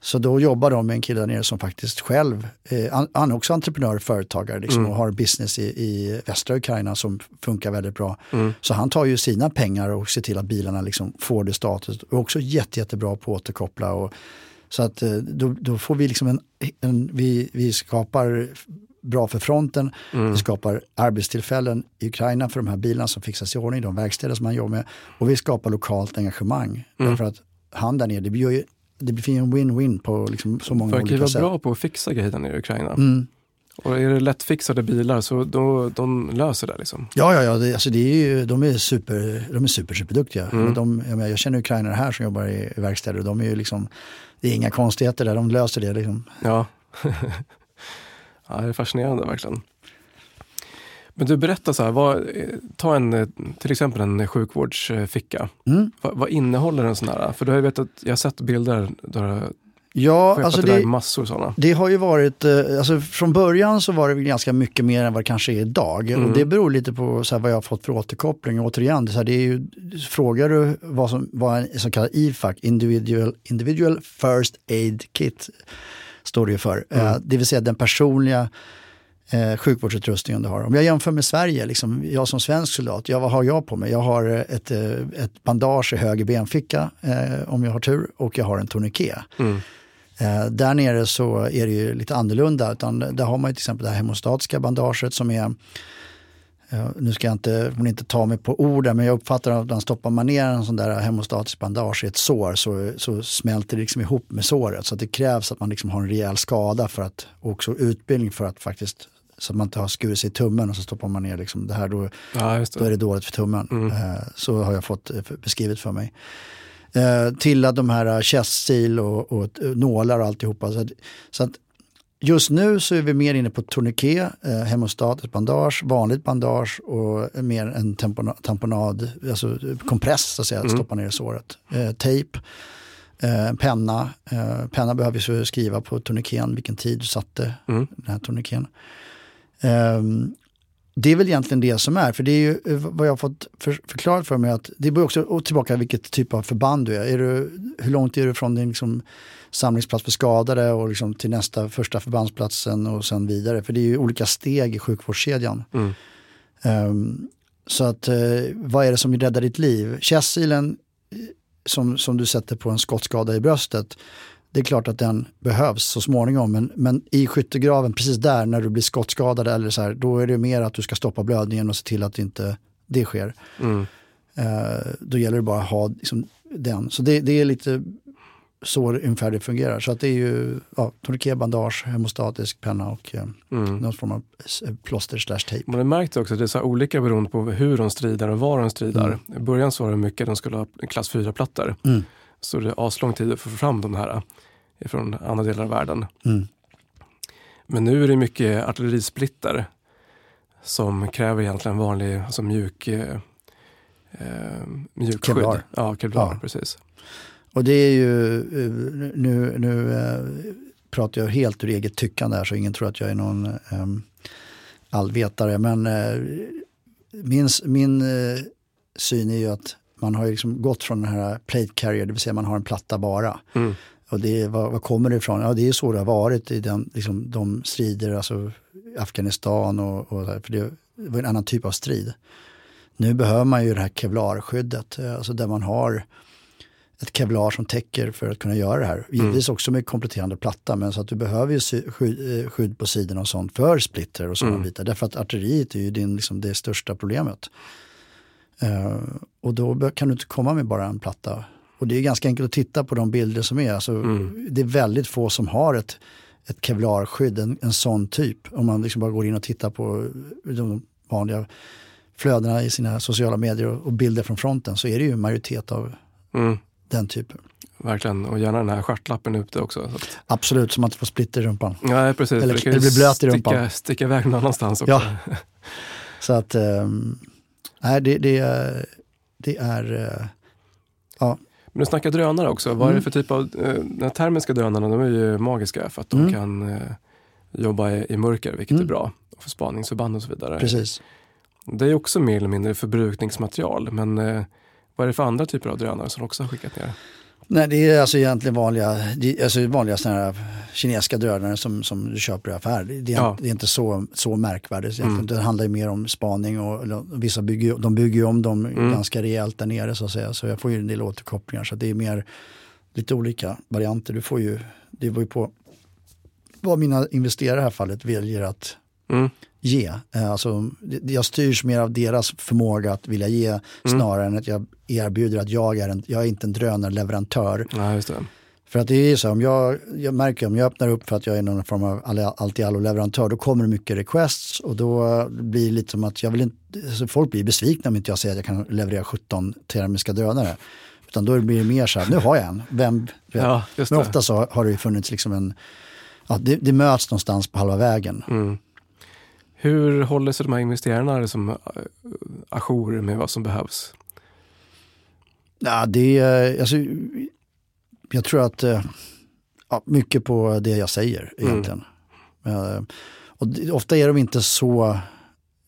Så då jobbar de med en kille där nere som faktiskt själv, eh, han är också entreprenör och företagare liksom, mm. och har business i, i västra Ukraina som funkar väldigt bra. Mm. Så han tar ju sina pengar och ser till att bilarna liksom får det status. Och också jätte, jättebra på att återkoppla och så att eh, då, då får vi liksom en, en, vi, vi skapar bra för fronten, mm. vi skapar arbetstillfällen i Ukraina för de här bilarna som fixas i ordning, de verkstäder som man jobbar med och vi skapar lokalt engagemang. Mm. Därför att han där nere, det blir ju det blir en win-win på liksom så många olika sätt. Verkar vara bra på att fixa grejer i Ukraina. Mm. Och är det lättfixade bilar så då, de löser det liksom? Ja, ja, ja det, alltså det är ju, de är super, de är super, superduktiga. Mm. De, jag, jag känner ukrainare här som jobbar i, verkstäder och de är ju liksom det är inga konstigheter där, de löser det. Liksom. Ja. [laughs] ja, det är fascinerande verkligen. Men du berättar så här, vad, ta en, till exempel en sjukvårdsficka. Mm. Vad, vad, innehåller en sån här? För du har vet att, jag har sett bilder där Ja, alltså det, massor sådana. Det har ju varit, eh, alltså från början så var det ganska mycket mer än vad det kanske är idag. Mm. Och det beror lite på så här, vad jag har fått för återkoppling. återigen, det, så här, det är ju, frågar du vad som vad en så kallad IFAC, Individual, Individual First Aid Kit, står det ju för. Mm. Eh, det vill säga den personliga eh, sjukvårdsutrustningen du har. Om jag jämför med Sverige, liksom, jag som svensk soldat, ja, vad har jag på mig? Jag har ett, eh, ett bandage i höger benficka eh, om jag har tur och jag har en tourniquet. Mm. Eh, där nere så är det ju lite annorlunda. Utan där har man ju till exempel det här hemostatiska bandaget som är eh, nu ska jag inte, inte ta mig på orden, men jag uppfattar att när stoppar man ner en sån där hemostatisk bandage i ett sår så, så smälter det liksom ihop med såret. Så det krävs att man liksom har en rejäl skada för att, och också utbildning för att faktiskt så att man inte har skurit sig i tummen och så stoppar man ner liksom det här, då, ja, det. då är det dåligt för tummen. Mm. Eh, så har jag fått beskrivet för mig. Eh, till att de här chest seal och, och, nålar och alltihopa. Så att, så att just nu så är vi mer inne på tourniquet, eh, hemostatiskt bandage, vanligt bandage och mer en tamponad, tamponad alltså kompress så att säga, att mm. stoppa ner i såret. Eh, tejp, eh, penna. Eh, penna behöver vi skriva på tourniqueten vilken tid du satte mm. den här tourniqueten. Um, det är väl egentligen det som är, för det är ju eh, vad jag har fått för, förklarat för mig att det beror också tillbaka vilket typ av förband du är. är du, hur långt är du från din liksom, samlingsplats för skadade och liksom till nästa första förbandsplatsen och sen vidare. För det är ju olika steg i sjukvårdskedjan. Mm. Um, så att uh, vad är det som räddar ditt liv? Chessilen eh, som, som du sätter på en skottskada i bröstet det är klart att den behövs så småningom, men, men i skyttegraven, precis där när du blir skottskadad, eller så här, då är det mer att du ska stoppa blödningen och se till att inte det sker. Mm. Uh, då gäller det bara att ha liksom, den. Så det, det, är lite så ungefär det fungerar. Så att det är ju ja, tourniquet, bandage, hemostatisk penna och uh, mm. någon form av plåster slash tejp. Man har märkt också att det är så olika beroende på hur de strider och var de strider. Mm. I början så var det mycket de skulle ha klass 4-plattor. Mm. Så det är aslång tid att få fram de här från andra delar av världen. Mm. Men nu är det mycket artillerisplitter som kräver egentligen vanlig alltså mjuk, eh, eh mjuk Kevlar. Ja, kevlar, ja. precis. Och det är ju, eh, nu, nu eh, pratar jag helt ur eget tyckande här så ingen tror att jag är någon eh, allvetare. Men eh, min, min eh, syn är ju att man har liksom gått från den här plate carrier, det vill säga man har en platta bara. Mm. Och det, vad, vad kommer det ifrån? Ja, det är så det har varit i den, liksom, de strider, alltså Afghanistan och, och för det var en annan typ av strid. Nu behöver man ju det här kevlarskyddet, eh, alltså där man har ett kevlar som täcker för att kunna göra det här. Givetvis mm. också med kompletterande platta, men så att du behöver ju skydd, eh, skydd på sidorna och sånt för splitter och sådana mm. bitar. Därför att artilleriet är ju din, liksom, det största problemet. Uh, och då kan du inte komma med bara en platta och det är ganska enkelt att titta på de bilder som är. Alltså, mm. Det är väldigt få som har ett, ett kevlarskydd, en, en sån typ. Om man liksom bara går in och tittar på de vanliga flödena i sina sociala medier och, och bilder från fronten så är det ju majoritet av mm. den typen. Verkligen, och gärna den här stjärtlappen ute också. Att... Absolut, så man inte får splitter i rumpan. Nej, precis. Eller, eller blir blöt i rumpan. Sticka, sticka iväg någon annanstans också. Ja. [laughs] Så att, um, nej, det, det, det är, uh, ja, men du snackar drönare också. Vad är det mm. för typ av... Eh, de termiska drönarna de är ju magiska för att de mm. kan eh, jobba i, mörker, vilket mm. är bra. För spaningsförband och så vidare. Precis. Det är också mer eller mindre förbrukningsmaterial. Men eh, vad är det för andra typer av drönare som också har skickat ner? Nej, det är alltså egentligen vanliga, alltså vanliga såna här kinesiska drönare som, som du köper i affär. Det är, ja. det är inte så, så märkvärdigt. Mm. Det handlar ju mer om spaning och vissa bygger, de bygger ju om dem mm. ganska rejält där nere så att säga. Så jag får ju en del återkopplingar. Så det är mer lite olika varianter. Du får ju, det beror ju på vad mina investerare i det här fallet väljer att mm. Ge. Eh, alltså, jag styrs mer av deras förmåga att vilja ge mm. snarare än att jag erbjuder att jag är, en, jag är inte en drönarleverantör. Ja, för att det är så, om jag, jag märker om jag öppnar upp för att jag är någon form av allt-i-allo-leverantör, då kommer det mycket requests och då blir det lite som att jag vill inte, alltså folk blir besvikna om inte jag säger att jag kan leverera 17 termiska drönare. Utan då blir det mer så här, nu har jag en, vem [laughs] ja, Men ofta så har det funnits liksom en, ja, det, det möts någonstans på halva vägen. Mm. Hur håller sig de här investerarna som uh, ajour med vad som behövs? Ja, det är, alltså, jag tror att uh, ja, mycket på det jag säger egentligen. Mm. Och ofta är de inte så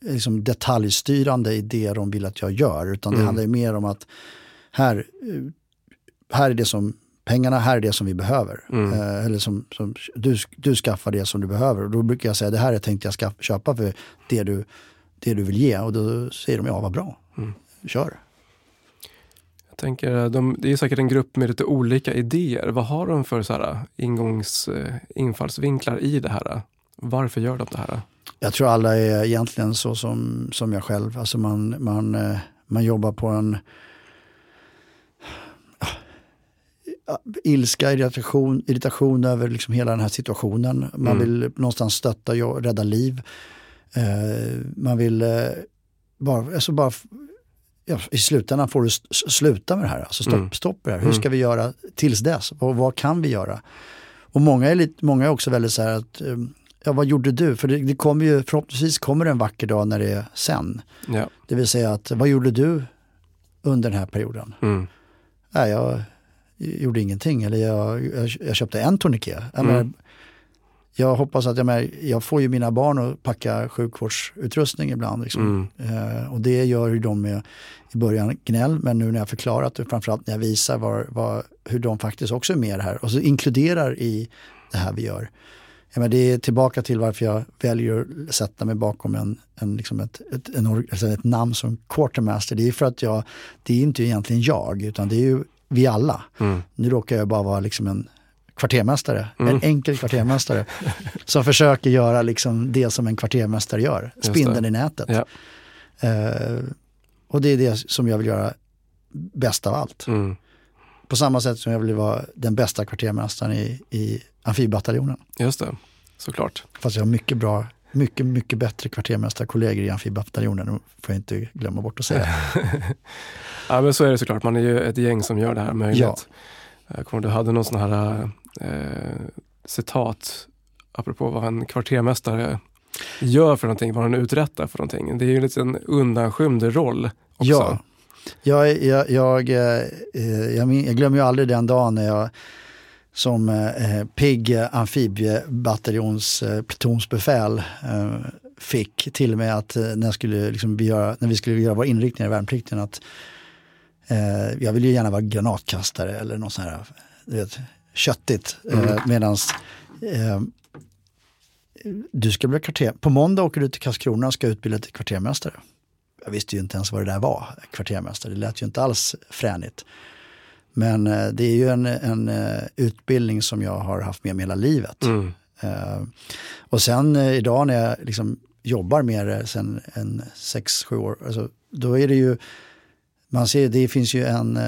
liksom, detaljstyrande i det de vill att jag gör, utan det mm. handlar mer om att här, här är det som pengarna, här är det som vi behöver. Mm. Eh, eller som, som, du, du skaffar det som du behöver. Och då brukar jag säga, det här är tänkt jag ska köpa för det du, det du vill ge. Och då säger de, ja vad bra, mm. kör. Jag tänker, de, det är säkert en grupp med lite olika idéer. Vad har de för så här, ingångs, eh, infallsvinklar i det här? Varför gör de det här? Jag tror alla är egentligen så som, som jag själv. Alltså man, man, eh, man jobbar på en ilska, irritation, irritation över liksom hela den här situationen. Man mm. vill någonstans stötta och rädda liv. Eh, man vill eh, bara, alltså bara ja, i slutändan får du sluta med det här. Alltså stopp, mm. stopp det här. Hur mm. ska vi göra tills dess? Och vad kan vi göra? Och många är, lite, många är också väldigt så här att, eh, ja vad gjorde du? För det, det kommer ju, förhoppningsvis kommer det en vacker dag när det är sen. Ja. Det vill säga att, vad gjorde du under den här perioden? Mm. Nej, jag gjorde ingenting eller jag, jag, jag köpte en tourniquet. Jag, Mm. jag hoppas att jag, menar, jag får ju mina barn att packa sjukvårdsutrustning ibland. Liksom. Mm. Eh, och det gör ju de med i början gnäll, men nu när jag förklarat och framförallt när jag visar var, var, hur de faktiskt också är med här och så inkluderar i det här vi gör. Ja, men det är tillbaka till varför jag väljer att sätta mig bakom en, en, liksom ett, ett, en, alltså ett namn som quartermaster. Det är för att jag, det är inte egentligen jag, utan det är ju vi alla. Mm. Nu råkar jag bara vara liksom en kvartermästare, Mm. en enkel kvartermästare [laughs] som försöker göra liksom det som en kvartermästare gör, spindeln i nätet. Ja. Eh, och det är det som jag vill göra bäst av allt. Mm. På samma sätt som jag vill vara den bästa kvartermästaren i, i amfibbataljonen. Just det, såklart. Fast jag har mycket bra, mycket, mycket bättre kvartermästarkollegor i amfibbataljonen, det får jag inte glömma bort att säga. [laughs] Ja men så är det såklart, man är ju ett gäng som gör det här möjligt. Kommer ihåg, du hade någon sån här eh, citat apropå vad en kvartermästare gör för någonting, vad han uträttar för någonting. Det är ju en liten undanskymd roll också. Ja, jag, jag, jag, eh, eh, jag, jag glömmer ju aldrig den dagen när jag som eh, pigg amfibiebataljons eh, eh, fick till och med att eh, när, skulle, liksom, göra, när vi skulle göra vår inriktning i värnplikten att eh, jag vill ju gärna vara granatkastare eller något sånt här vet, köttigt. Mm. Eh, medans eh, du ska bli kvarter, på måndag åker du till Karlskrona och ska utbilda till kvartermästare. Jag visste ju inte ens vad det där var, kvartermästare. Det lät ju inte alls fränigt. Men eh, det är ju en, en eh, utbildning som jag har haft med mig hela livet. Mm. Eh, och sen idag när jag liksom jobbar med det sen en sex, sju år, alltså, då är det ju, man ser, det finns ju en,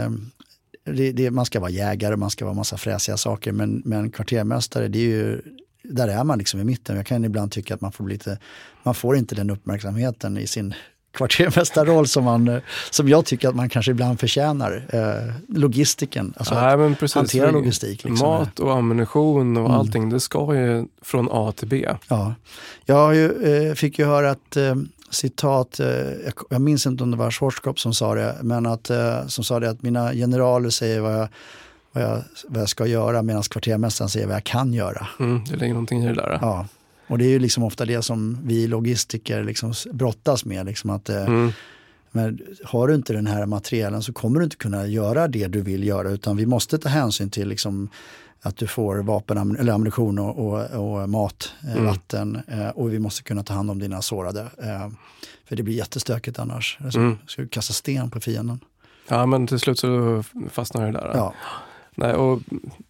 det, det, man ska vara jägare, man ska vara massa fräsiga saker, men, men kvartermästare, det är ju, där är man liksom i mitten. Jag kan ibland tycka att man får lite, man får inte den uppmärksamheten i sin kvartermästarroll som, man, eh, som jag tycker att man kanske ibland förtjänar. Eh, logistiken, alltså Nej, men precis. hantera logistik. Liksom. Mat och ammunition och Mm. allting, det ska ju från A till B. Ja, jag ju, eh, fick ju höra ett eh, citat, eh, jag, jag minns inte om det var Schwarzkopf som sa det, men att, eh, som sa det att mina generaler säger vad jag, vad jag, vad jag ska göra medan kvartermästaren säger vad jag kan göra. Mm, det ligger någonting i det där. Ja. Och det är ju liksom ofta det som vi logistiker liksom brottas med. Liksom att, eh, Mm. men har du inte den här materialen så kommer du inte kunna göra det du vill göra utan vi måste ta hänsyn till liksom att du får vapen, eller ammunition och, och, och mat, eh, Mm. vatten eh, och vi måste kunna ta hand om dina sårade. För det blir jättestökigt annars. Alltså, Mm. Ska du kasta sten på fienden? Ja, men till slut så fastnar det där. Ja, Nej, och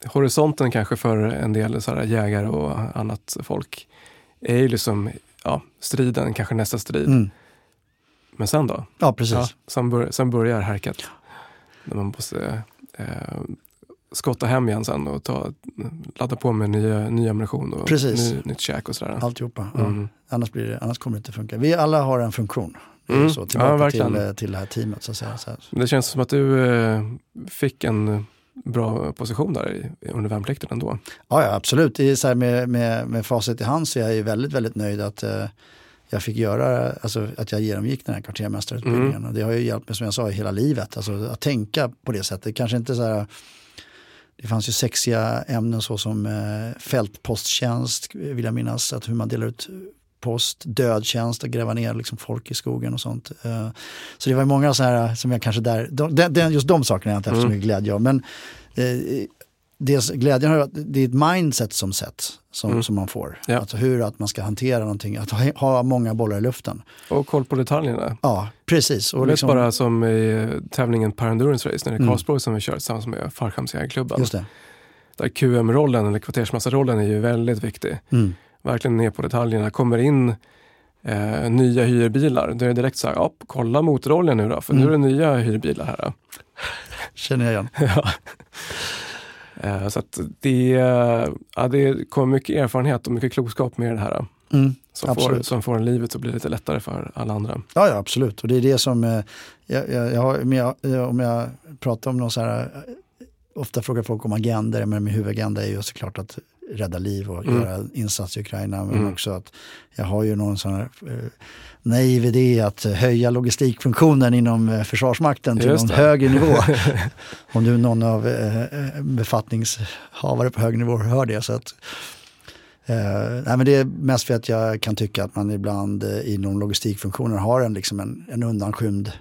horisonten kanske för en del så jägare och annat folk är ju liksom ja, striden, kanske nästa strid. mm. Men sen då? ja precis. Ja, sen, bör, sen börjar härket. När man måste eh, skotta hem igen sen och ta, ladda på med nya, ny ammunition och Precis. ny, nytt käk och sådär. Alltihopa. Ja. Mm. Annars, blir det, annars kommer det inte funka. Vi alla har en funktion. Mm. Så, Ja, tillbaka verkligen. till, eh, till det här teamet. Så att säga. Så här. Det känns som att du eh, fick en bra position där i, under värnplikten ändå. Ja, ja absolut. Är så med, med, med facit i hand så är jag ju väldigt, väldigt nöjd att eh, jag fick göra, alltså att jag genomgick den här kvartermästarutbildningen. Mm. Och det har ju hjälpt mig som jag sa i hela livet, alltså att tänka på det sättet. Kanske inte så här, det fanns ju sexiga ämnen så som eh, fältposttjänst, vill jag minnas, att hur man delar ut post, dödtjänst och gräva ner liksom folk i skogen och sånt. Eh, så det var många så här som jag kanske där, de, de, just de sakerna har jag inte haft så Mm. mycket glädje av. Men eh, det, glädjen har det är ett mindset som sätts, som, Mm. som man får. Ja. Alltså hur att man ska hantera någonting, att ha, ha många bollar i luften. Och koll på detaljerna. Ja, precis. Och liksom, bara som i tävlingen Per Endurance Race, när det är Mm. Karlsborg som vi kör tillsammans med Fallskärmsjägarklubben. just det. Där QM-rollen, eller kvartersmassarollen, är ju väldigt viktig. Mm. Verkligen ner på detaljerna. Kommer in eh, nya hyrbilar, då är det direkt så här, ja, kolla motoroljan nu då, för nu är det nya hyrbilar här. [laughs] Känner jag igen. [laughs] Ja. Eh, Så att det, ja, det kommer mycket erfarenhet och mycket klokskap med det här. Mm. Som får, som får livet att bli lite lättare för alla andra. Ja, ja, absolut. Och det är det som, eh, jag, jag, om, jag, eh, om jag pratar om någon så här, eh, ofta frågar folk om agender, men min huvudagenda är ju såklart att rädda liv och mm. göra insatser i Ukraina. Men mm. också att jag har ju någon sån här eh, naiv idé att höja logistikfunktionen inom eh, Försvarsmakten till någon högre nivå. [laughs] Om nu någon av eh, eh, befattningshavare på hög nivå hör det. Så att, eh, nej, men det är mest för att jag kan tycka att man ibland eh, inom logistikfunktionen har en, liksom en, en undanskymd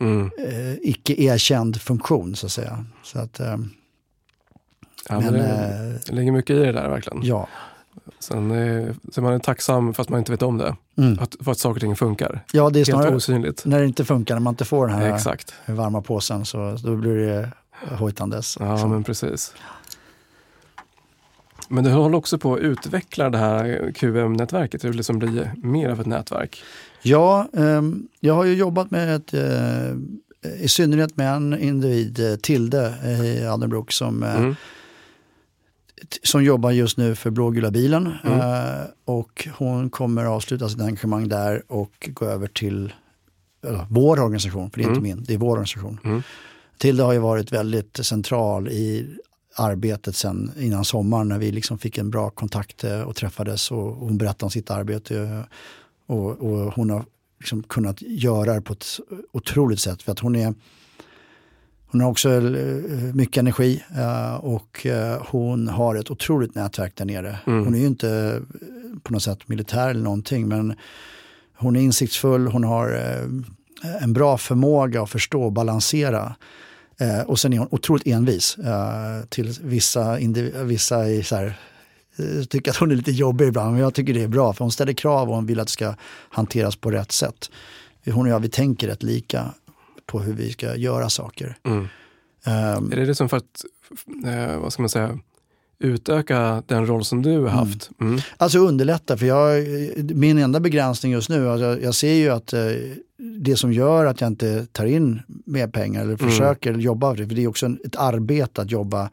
mm. eh, icke erkänd funktion så att säga. Så att, eh, ja, men, det, eh, det ligger mycket i det där verkligen. Ja. Sen är, så man är tacksam fast man inte vet om det. Mm. Att, för att saker och ting funkar. Ja, det är snarare osynligt. när det inte funkar, när man inte får den här Exakt. varma påsen, så då blir det hojtandes. Ja, så. men precis. Men du håller också på att utveckla det här QM-nätverket, det vill liksom bli mer av ett nätverk. Ja, eh, jag har ju jobbat med ett, eh, i synnerhet med en individ, eh, Tilde i Adenbrook, som, eh, mm. som jobbar just nu för Blågula bilen. Mm. Eh, och hon kommer avsluta sitt engagemang där och gå över till eller, vår organisation, för det är mm. inte min, det är vår organisation. Mm. Tilde har ju varit väldigt central i arbetet sen innan sommaren när vi liksom fick en bra kontakt och träffades och hon berättade om sitt arbete och, och hon har liksom kunnat göra det på ett otroligt sätt. För att hon är hon har också eh, mycket energi eh, och eh, hon har ett otroligt nätverk där nere. Mm. Hon är ju inte på något sätt militär eller någonting men hon är insiktsfull, hon har en bra förmåga att förstå och balansera. Och sen är hon otroligt envis. Till vissa, vissa är så här, Eh, tycker att hon är lite jobbig ibland, men jag tycker det är bra för hon ställer krav och hon vill att det ska hanteras på rätt sätt. Hon och jag, vi tänker rätt lika på hur vi ska göra saker. Mm. Um, är det liksom för att, eh, vad ska man säga, utöka den roll som du har mm. haft? Mm. Mm. Alltså underlätta, för jag, min enda begränsning just nu, alltså jag ser ju att eh, det som gör att jag inte tar in mer pengar eller mm. försöker jobba, för det är också ett arbete att jobba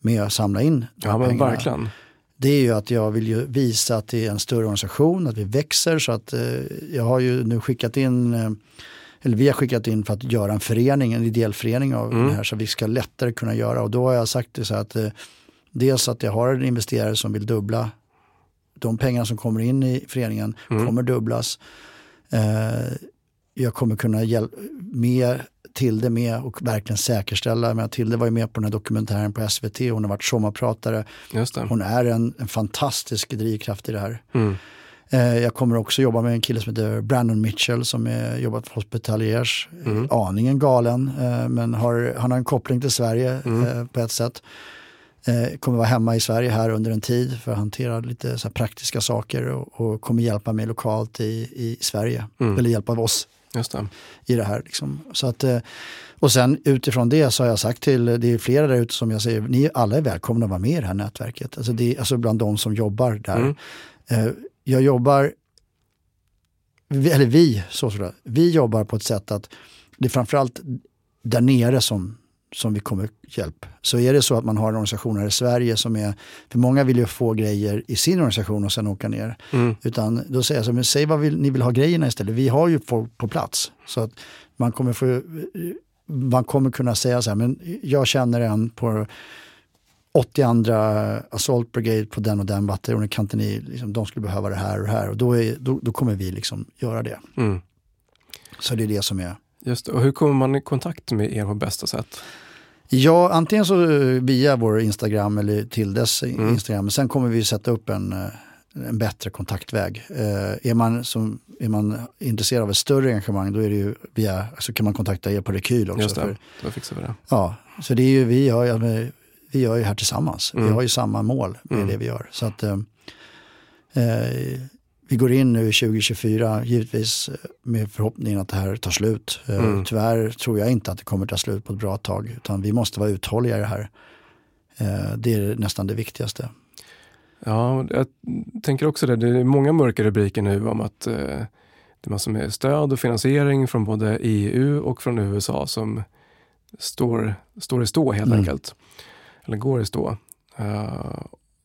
med att samla in ja, men pengarna. Verkligen det är ju att jag vill ju visa att det är en större organisation, att vi växer. Så att eh, jag har ju nu skickat in, eh, eller vi har skickat in för att göra en förening, en ideell förening av mm. det här så vi ska lättare kunna göra. Och då har jag sagt det så att eh, dels att jag har en investerare som vill dubbla de pengar som kommer in i föreningen mm. kommer dubblas. Eh, jag kommer kunna hjälpa mer Tilde med och verkligen säkerställa. Men Tilde var ju med på den här dokumentären på SVT, hon har varit sommarpratare. Hon är en, en fantastisk drivkraft i det här. Mm. Eh, jag kommer också jobba med en kille som heter Brandon Mitchell som är, jobbat på Hospitaliers. Mm. Aningen galen, eh, men har, han har en koppling till Sverige mm. eh, på ett sätt. Kommer vara hemma i Sverige här under en tid för att hantera lite så praktiska saker och, och, kommer hjälpa mig lokalt i, i Sverige. Mm. Eller hjälpa oss det. i det här. Liksom. Så att, eh, och sen utifrån det så har jag sagt till, det är flera där ute som jag säger, ni alla är välkomna att vara med i det här nätverket. Alltså, det, alltså bland de som jobbar där. Mm. Eh, jag jobbar, eller vi, så sådär, vi jobbar på ett sätt att det är framförallt där nere som som vi kommer hjälp. Så är det så att man har en organisation här i Sverige som är, för många vill ju få grejer i sin organisation och sen åka ner. Mm. Utan då säger jag så, men säg vad vill, ni vill ha grejerna istället. Vi har ju folk på plats. Så att man kommer, få, man kommer kunna säga så här, men jag känner en på 80 andra Assault Brigade på den och den bataljonen, kan inte ni, liksom, de skulle behöva det här och det här. Och då, är, då, då kommer vi liksom göra det. Mm. Så det är det som är Just det. Och hur kommer man i kontakt med er på bästa sätt? Ja, antingen så eh, via vår Instagram eller till dess mm. Instagram. Sen kommer vi sätta upp en, eh, en bättre kontaktväg. Eh, är, man som, är man intresserad av ett större engagemang då är det ju via, så kan man kontakta er på Rekyl också. Just det, för, då fixar vi det. Ja, så det är ju, vi gör, vi gör ju här tillsammans. Mm. Vi har ju samma mål med mm. det vi gör. Så att, eh, vi går in nu 2024 givetvis med förhoppningen att det här tar slut. Eh, mm. Tyvärr tror jag inte att det kommer ta slut på ett bra tag utan vi måste vara uthålliga i det här. Eh, det är nästan det viktigaste. Ja, jag tänker också det. Det är många mörka rubriker nu om att eh, det är massor med stöd och finansiering från både EU och från USA som står, står i stå helt mm. enkelt. Eller går i stå.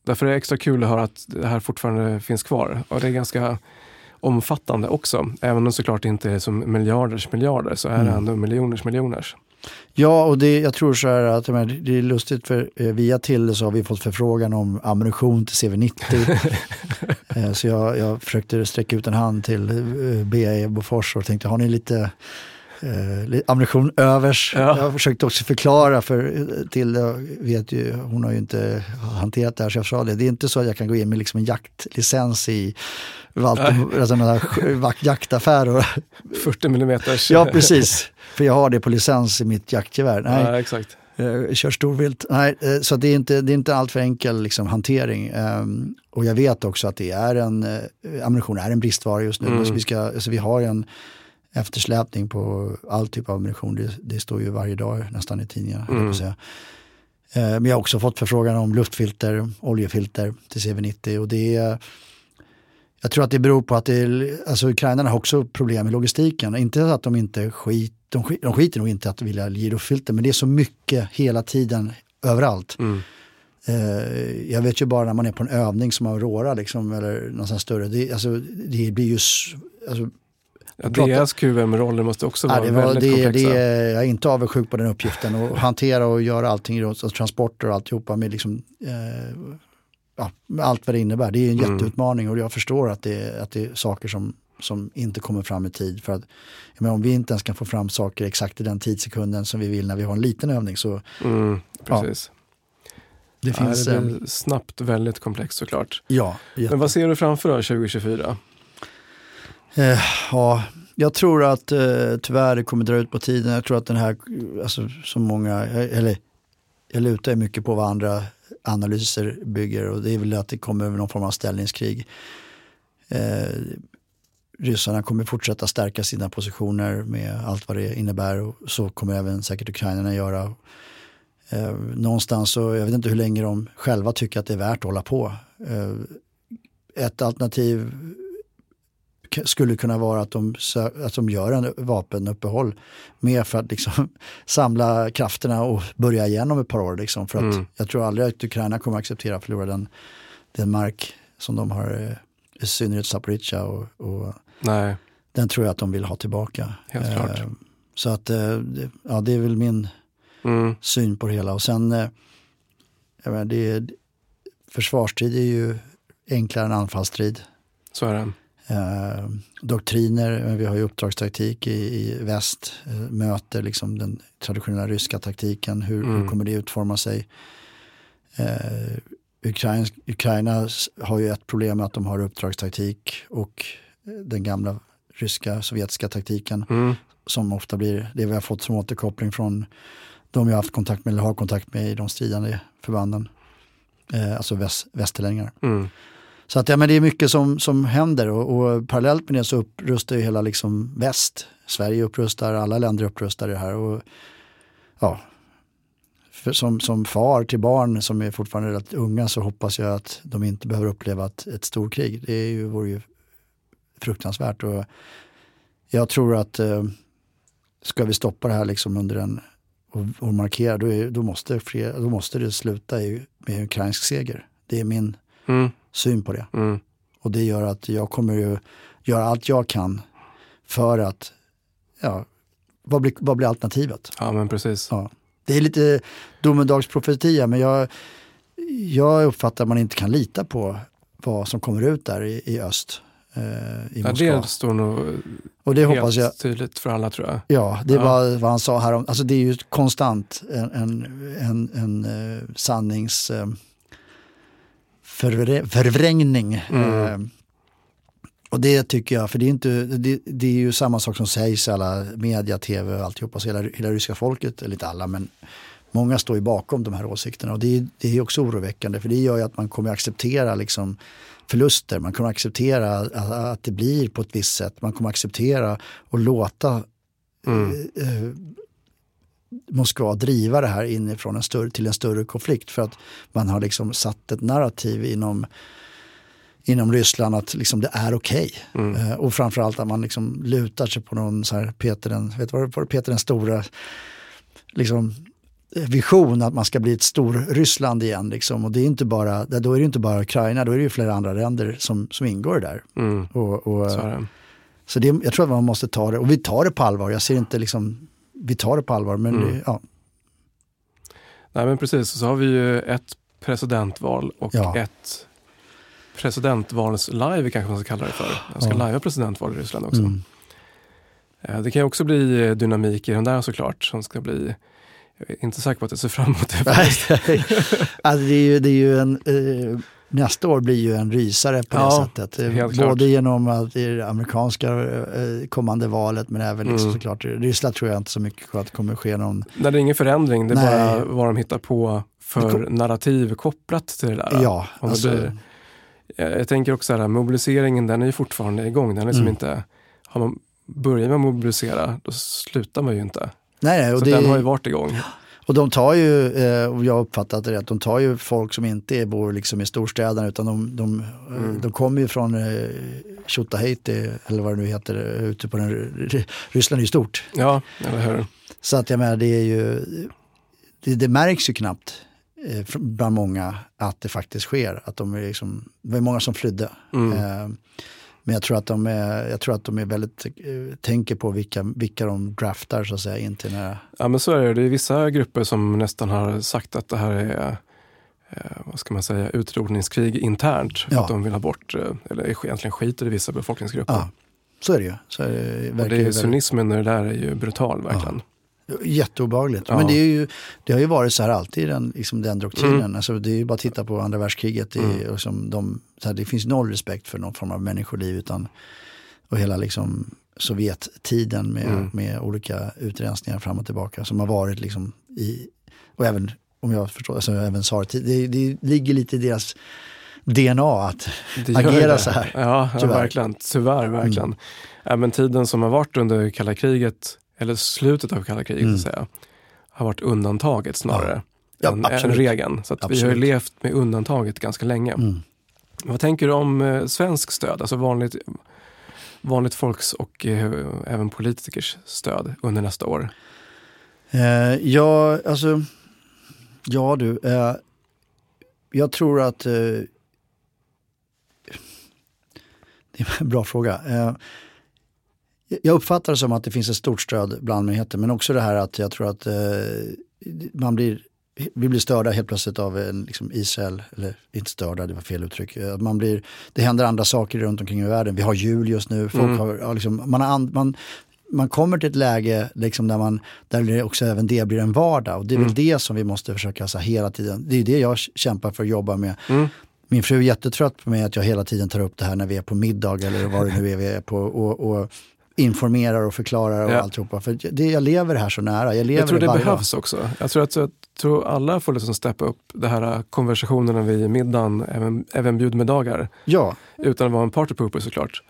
Därför är det extra kul att höra att det här fortfarande finns kvar. Och det är ganska omfattande också. Även om det såklart inte är som miljarders miljarder så är det mm. ändå miljoners miljoners. Ja, och det, jag tror så här att det är lustigt för eh, via Tilde så har vi fått förfrågan om ammunition till CV90. [laughs] eh, så jag, jag försökte sträcka ut en hand till eh, BAE Bofors och tänkte, har ni lite eh, ammunition övers. Ja. Jag försökte också förklara för eh, till vet ju, hon har ju inte hanterat det här så jag sa det. Det är inte så att jag kan gå in med liksom en jaktlicens i Walter, alltså jaktaffär. Och, 40 mm. Ja precis, för jag har det på licens i mitt jaktgevär. Nej, ja, exakt. Jag kör storvilt. Nej, eh, så det är inte, det är inte allt för enkel liksom, hantering. Um, och jag vet också att det är en, uh, ammunition är en bristvara just nu. Mm. vi, ska, alltså, vi har en eftersläpning på all typ av ammunition. Det, det står ju varje dag nästan i tidningarna. Mm. Säga. Eh, men jag har också fått förfrågan om luftfilter, oljefilter till CV90 och det är jag tror att det beror på att det alltså ukrainarna har också problem med logistiken. Inte att de inte skit, de, skit, de skiter nog inte att vilja ge luftfilter men det är så mycket hela tiden överallt. Mm. Eh, jag vet ju bara när man är på en övning som Aurora liksom, eller någonstans större, det, alltså, det blir ju alltså, Ja, deras QM-roller måste också vara ja, det var, väldigt det, komplexa. Det, jag är inte avundsjuk på den uppgiften. Att hantera och göra allting, alltså transporter och alltihopa med, liksom, eh, ja, med allt vad det innebär. Det är en mm. jätteutmaning och jag förstår att det, att det är saker som, som inte kommer fram i tid. För att, menar, om vi inte ens kan få fram saker exakt i den tidssekunden som vi vill när vi har en liten övning så... Mm, precis. Ja, det, finns, ja, det blir snabbt väldigt komplext såklart. Ja, Men vad ser du framför dig 2024? Eh, ja, jag tror att eh, tyvärr det kommer dra ut på tiden. Jag tror att den här, alltså som många, eh, eller jag lutar mycket på vad andra analyser bygger och det är väl att det kommer någon form av ställningskrig. Eh, ryssarna kommer fortsätta stärka sina positioner med allt vad det innebär och så kommer även säkert ukrainarna göra. Eh, någonstans så, jag vet inte hur länge de själva tycker att det är värt att hålla på. Eh, ett alternativ skulle kunna vara att de, att de gör en vapenuppehåll. Mer för att liksom [laughs] samla krafterna och börja igen om ett par år. Liksom, för att mm. Jag tror aldrig att Ukraina kommer att acceptera att förlora den, den mark som de har, eh, i synnerhet Zaporizjzja. Och, och. Den tror jag att de vill ha tillbaka. Eh. Så att, eh, ja det är väl min mm. syn på det hela. Och sen, eh, menar, det är, försvarstid är ju enklare än anfallstrid. Så är det eh, doktriner. Vi har ju uppdragstaktik i, i väst, eh, möter liksom den traditionella ryska taktiken. Hur, mm. hur kommer det utforma sig? Eh, Ukraina, Ukraina har ju ett problem med att de har uppdragstaktik och den gamla ryska sovjetiska taktiken mm. som ofta blir det vi har fått som återkoppling från de jag haft kontakt med eller har kontakt med i de stridande förbanden. Eh, alltså väst, västerlänningar. Mm. Så att, ja, men det är mycket som, som händer och, och parallellt med det så upprustar ju hela liksom väst. Sverige upprustar, alla länder upprustar det här. Och, ja, som, som far till barn som är fortfarande rätt unga så hoppas jag att de inte behöver uppleva ett, ett storkrig. Det är ju, vore ju fruktansvärt. Och jag tror att eh, ska vi stoppa det här liksom under en och, och markera, då, är, då, måste fler, då måste det sluta i, med ukrainsk seger. Det är min mm syn på det. Mm. Och det gör att jag kommer ju göra allt jag kan för att, ja, vad blir, vad blir alternativet? Ja men precis. Ja. Det är lite domedagsprofetia men jag, jag uppfattar att man inte kan lita på vad som kommer ut där i, i öst. Eh, I ja, Moskva. det står nog och det hoppas jag, tydligt för alla tror jag. Ja, det ja. var vad han sa här om, alltså det är ju konstant en, en, en, en uh, sannings... Förvrä förvrängning. Mm. Eh, och det tycker jag, för det är, inte, det, det, är ju samma sak som sägs i alla media, tv och alltihopa. Så hela, hela ryska folket, eller inte alla, men många står ju bakom de här åsikterna. Och det, det är också oroväckande för det gör ju att man kommer acceptera liksom förluster. Man kommer acceptera att, att det blir på ett visst sätt. Man kommer acceptera och låta mm. eh, eh Moskva driva det här inifrån en större, till en större konflikt för att man har liksom satt ett narrativ inom inom Ryssland att liksom det är okej. Okay. Mm. Uh, och framförallt att man liksom lutar sig på någon så här Peter den, vet vad Peter den stora liksom, vision att man ska bli ett stor Ryssland igen. Liksom. Och det är inte bara, då är det inte bara Ukraina, då är det ju flera andra länder som, som ingår där. Mm. Och, och, så, det. så det, jag tror att man måste ta det, och vi tar det på allvar. Jag ser inte liksom vi tar det på allvar. Men Mm. det, ja, Nej men precis, så har vi ju ett presidentval och Ja. ett presidentvalslive kanske man ska kalla det för. Jag ska Ja. lajva presidentval i Ryssland också. mm. Eh, Det kan ju också bli eh, dynamik i den där såklart som ska bli jag är inte säker på att jag ser fram emot det. Nej, [laughs] alltså det, är ju, det är ju en, eh, nästa år blir ju en rysare på det Ja, sättet. Både klart. genom att det är det amerikanska eh, kommande valet men även liksom Mm. såklart, i Ryssland tror jag inte så mycket att det kommer ske någon, När det är ingen förändring, det är Nej. bara vad de hittar på för kom- narrativ kopplat till det där. ja, alltså, blir- Eh, Jag tänker också att mobiliseringen den är ju fortfarande igång. Den är liksom Mm. inte, har man börjar man mobilisera då slutar man ju inte. nej, nej, och, Så det, den har ju varit igång. Och de tar ju, eh, och jag har uppfattat det rätt, de tar ju folk som inte bor liksom i storstäderna utan de, de, eh, Mm. de kommer ju från eh, Tjotahejti eller vad det nu heter, ute på den, Ryssland är ju stort. Ja, eller hur? Så att jag menar, det är ju, det, det märks ju knappt bland många att det faktiskt sker. Att de är liksom, det var många som flydde. Mm. Men jag tror att de är, jag tror att de är väldigt, eh, tänker på vilka, vilka de draftar så att säga in till här, Ja men så är det. Det är vissa grupper som nästan har sagt att det här är eh, vad ska man säga, utrotningskrig internt. För Ja. att de vill ha bort, eh, eller egentligen skiter i vissa befolkningsgrupper. ja, så är det ju. Så är det, Och det ju är, väldigt- cynismen i det där är ju brutal verkligen. Jätteobehagligt. Ja. Men det, är ju, det har ju varit så här alltid, den, liksom den doktrinen. Mm. Alltså, det är ju bara att titta på andra världskriget. Mm. och som de, här, det finns noll respekt för någon form av människoliv. Utan, och hela liksom, Sovjettiden med, Mm. med olika utrensningar fram och tillbaka. Som har varit liksom i, och även om jag förstår, alltså även tsartid. Det, det ligger lite i deras DNA att Det agera det. så här. Ja, ja Tyvärr. Mm. verkligen. Tyvärr, verkligen. Även tiden som har varit under kalla kriget, eller slutet av kalla kriget Mm. så att säga, har varit undantaget snarare Ja, än, än absolut. regeln. Så vi har ju levt med undantaget ganska länge. Mm. Vad tänker du om eh, svensk stöd, alltså vanligt, vanligt folks och eh, även politikers stöd under nästa år? Eh, ja, alltså, ja du. Eh, jag tror att, eh, [laughs] det är en bra fråga. Jag uppfattar det som att det finns ett stort stöd bland allmänheten, men också det här att jag tror att eh, man blir, vi blir störda helt plötsligt av en, liksom Israel, eller inte störda, det var fel uttryck. Eh, Man blir, det händer andra saker runt omkring i världen. Vi har jul just nu, folk Mm. har, ja, liksom, man, har man, man kommer till ett läge liksom där, man, där det också även det blir en vardag. Och det är väl Mm. det som vi måste försöka så här, hela tiden, det är det jag kämpar för att jobba med. Mm. Min fru är jättetrött på mig att jag hela tiden tar upp det här när vi är på middag eller vad det nu är vi är på. Och, och informerar och förklarar och Ja. alltihopa. För det, jag lever här så nära. Jag lever Jag tror det behövs också. Jag tror att jag tror alla får liksom steppa upp det här eh, konversationerna vid middagen, även, även bjudmiddagar. dag. Ja, Utan att vara en partypooper såklart.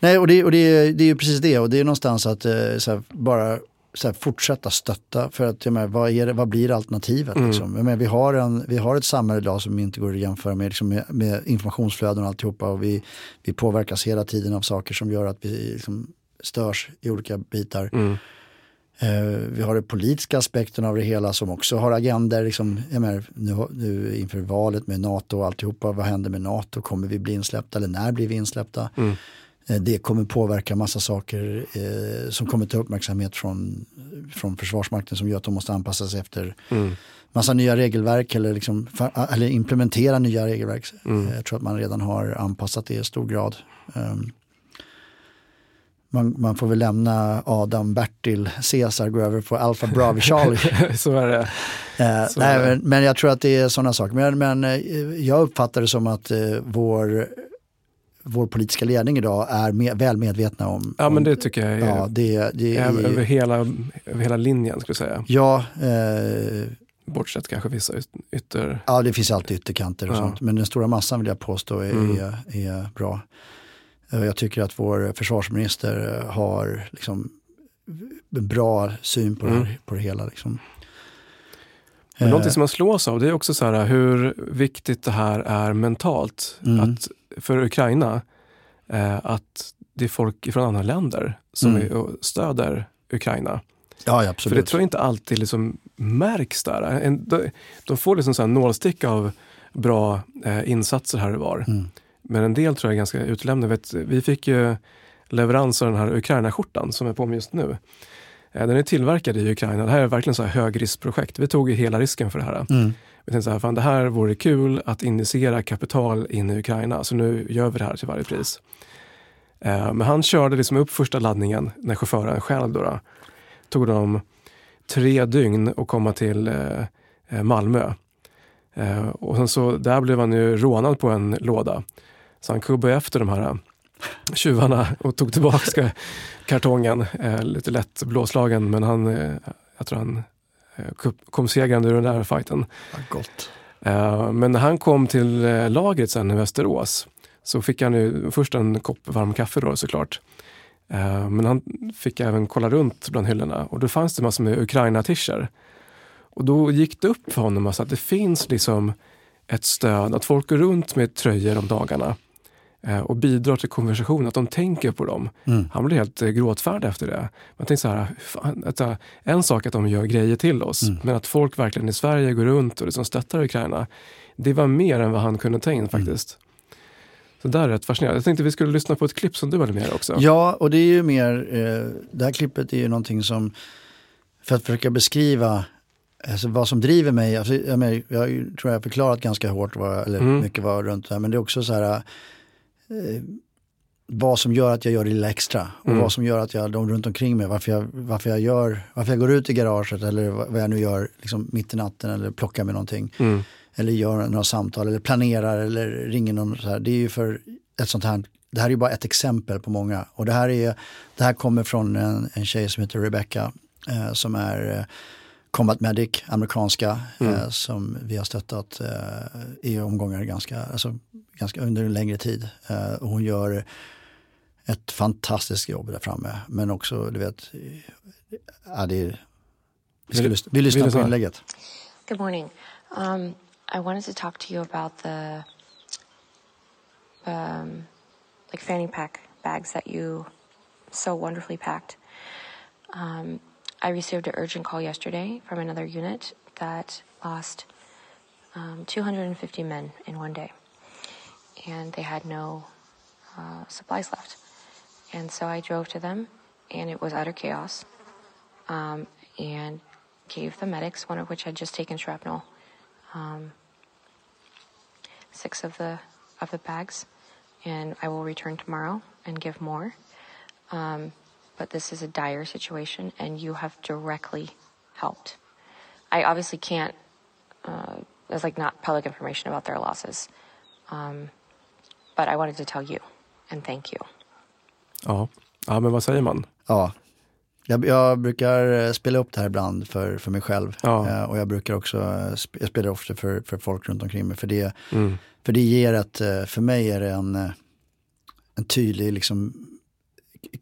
Nej, och det, och det, är- det är ju precis det. Och det är någonstans att så här, bara här, fortsätta stötta. För att, jag menar, vad, är det, vad blir alternativet? Mm. Liksom? Jag menar, vi, har en, vi har ett samhälle idag som inte går att jämföra med, liksom, med, med informationsflöden och alltihopa. Och vi, vi påverkas hela tiden av saker som gör att vi liksom, störs i olika bitar. Mm. Eh, vi har den politiska aspekten av det hela som också har agender. Liksom, menar, nu, nu inför valet med NATO och alltihopa. Vad händer med NATO? Kommer vi bli insläppta eller när blir vi insläppta? Mm. Eh, Det kommer påverka massa saker eh, som kommer ta uppmärksamhet från, från Försvarsmakten som gör att de måste anpassa sig efter Mm. massa nya regelverk eller, liksom, eller implementera nya regelverk. Mm. Eh, Jag tror att man redan har anpassat det i stor grad. Um, man, man får väl lämna Adam, Bertil, Caesar, gå över på Alpha Bravo Charlie. [laughs] så är det. Eh, Så nej, men, men jag tror att det är sådana saker. Men, men eh, jag uppfattar det som att eh, vår, vår politiska ledning idag är med, väl medvetna om... Ja om, men det tycker jag är, ja, det, det är över, är... hela, över hela linjen skulle jag säga. Ja, eh, Bortsett kanske vissa yt- ytter... ja, det finns alltid ytterkanter och Ja. sånt. Men den stora massan vill jag påstå är, Mm. är, är bra. Eh, Jag tycker att vår försvarsminister eh, har liksom bra syn på, det, Mm. här, på det hela. Liksom. Men Eh, någonting som man slås av det är också så här hur viktigt det här är mentalt. Mm. Att för Ukraina, eh, att det är folk från andra länder som Mm. stöder Ukraina. Ja, ja, För det tror jag inte alltid liksom märks där. En, de, de får liksom så här nålstick av bra eh, insatser här och var. Mm. Men en del tror jag är ganska utelämnade. Vet, vi fick ju leverans av den här Ukraina-skjortan som är på mig just nu. Den är tillverkad i Ukraina. Det här är verkligen så här högriskprojekt. Vi tog hela risken för det här. Mm. Vi tänkte så här, fan, det här vore kul att initiera kapital in i Ukraina, så nu gör vi det här till varje pris. Men han körde liksom upp första laddningen när chauffören själv då, då tog dem tre dygn att komma till Malmö. Och sen så, där blev han ju rånad på en låda. Så han kubbade efter de här tjuvarna och tog tillbaka [laughs] kartongen. Eh, lite lätt blåslagen men han, eh, jag tror han eh, kom segrande ur den där fighten. Ja, men när han kom till lagret sen i Västerås så fick han ju först en kopp varm kaffe då såklart. Men han fick även kolla runt bland hyllorna och då fanns det massor med Ukraina-tischer. Och då gick det upp för honom alltså att det finns liksom ett stöd, att folk går runt med tröjor om dagarna och bidrar till konversationen, att de tänker på dem. Mm. Han blev helt eh, gråtfärdig efter det. Man tänkte så här, fan, att, en sak att de gör grejer till oss, mm. men att folk verkligen i Sverige går runt och liksom stöttar Ukraina, det var mer än vad han kunde ta in mm. faktiskt. Mm. Så där är rätt fascinerande. Jag tänkte vi skulle lyssna på ett klipp som du hade med också. Ja, och det är ju mer, eh, det här klippet är ju någonting som, för att försöka beskriva Alltså vad som driver mig, alltså, jag, men, jag tror jag har förklarat ganska hårt, vad, eller mm. mycket vad runt det här, men det är också så här, eh, vad som gör att jag gör det lilla extra och mm. vad som gör att jag, de runt omkring mig, varför jag, varför jag gör, varför jag går ut i garaget eller vad jag nu gör liksom mitt i natten eller plockar med någonting. Mm. Eller gör några samtal eller planerar eller ringer någon så här. Det är ju för ett sånt här, det här är ju bara ett exempel på många. Och det här, är, det här kommer från en, en tjej som heter Rebecca eh, som är eh, Combat Medic, amerikanska, mm. eh, som vi har stöttat eh, i omgångar ganska, alltså, ganska under en längre tid. Eh, och hon gör ett fantastiskt jobb där framme. Men också, du vet, ja, det är, vi, ska vi lyssnar på inlägget. Good morning. Um, I wanted to talk to you about the um, like fanny pack bags that you so wonderfully packed. Um, I received an urgent call yesterday from another unit that lost um, 250 men in one day, and they had no uh, supplies left. And so I drove to them, and it was utter chaos. Um, and gave the medics, one of which had just taken shrapnel, um, six of the of the bags, and I will return tomorrow and give more. Um, but this is a dire situation and you have directly helped. I obviously can't, uh, there's like not public information about their losses. Um, but I wanted to tell you and thank you. Ja, ja men vad säger man? Ja, jag, jag, brukar eh, spela upp det här ibland för, för mig själv. Ja. Eh, och jag brukar också, eh, jag spelar ofta för, för folk runt omkring mig. För det, mm. för det ger ett, eh, för mig är det en, en tydlig liksom,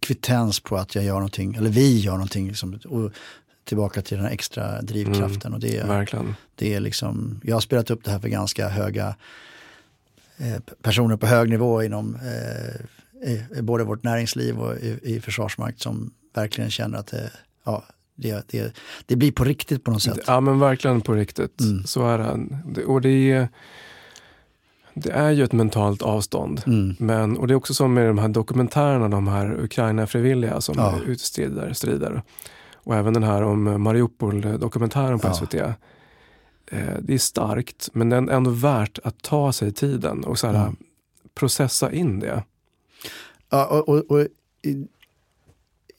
kvittens på att jag gör någonting, eller vi gör någonting. Liksom, och tillbaka till den här extra drivkraften. Mm, och det, verkligen. det är liksom, jag har spelat upp det här för ganska höga eh, personer på hög nivå inom eh, i, i både vårt näringsliv och i, i Försvarsmakt som verkligen känner att det, ja, det, det, det blir på riktigt på något sätt. Ja men verkligen på riktigt. Mm. Så är det. Och det är det är ju ett mentalt avstånd. Mm. Men, och det är också som med de här dokumentärerna, de här Ukraina-frivilliga som ja. utstrider, strider. Och även den här om Mariupol-dokumentären på ja. SVT. Eh, det är starkt, men det är ändå värt att ta sig tiden och så här, mm. processa in det. Ja, och, och, och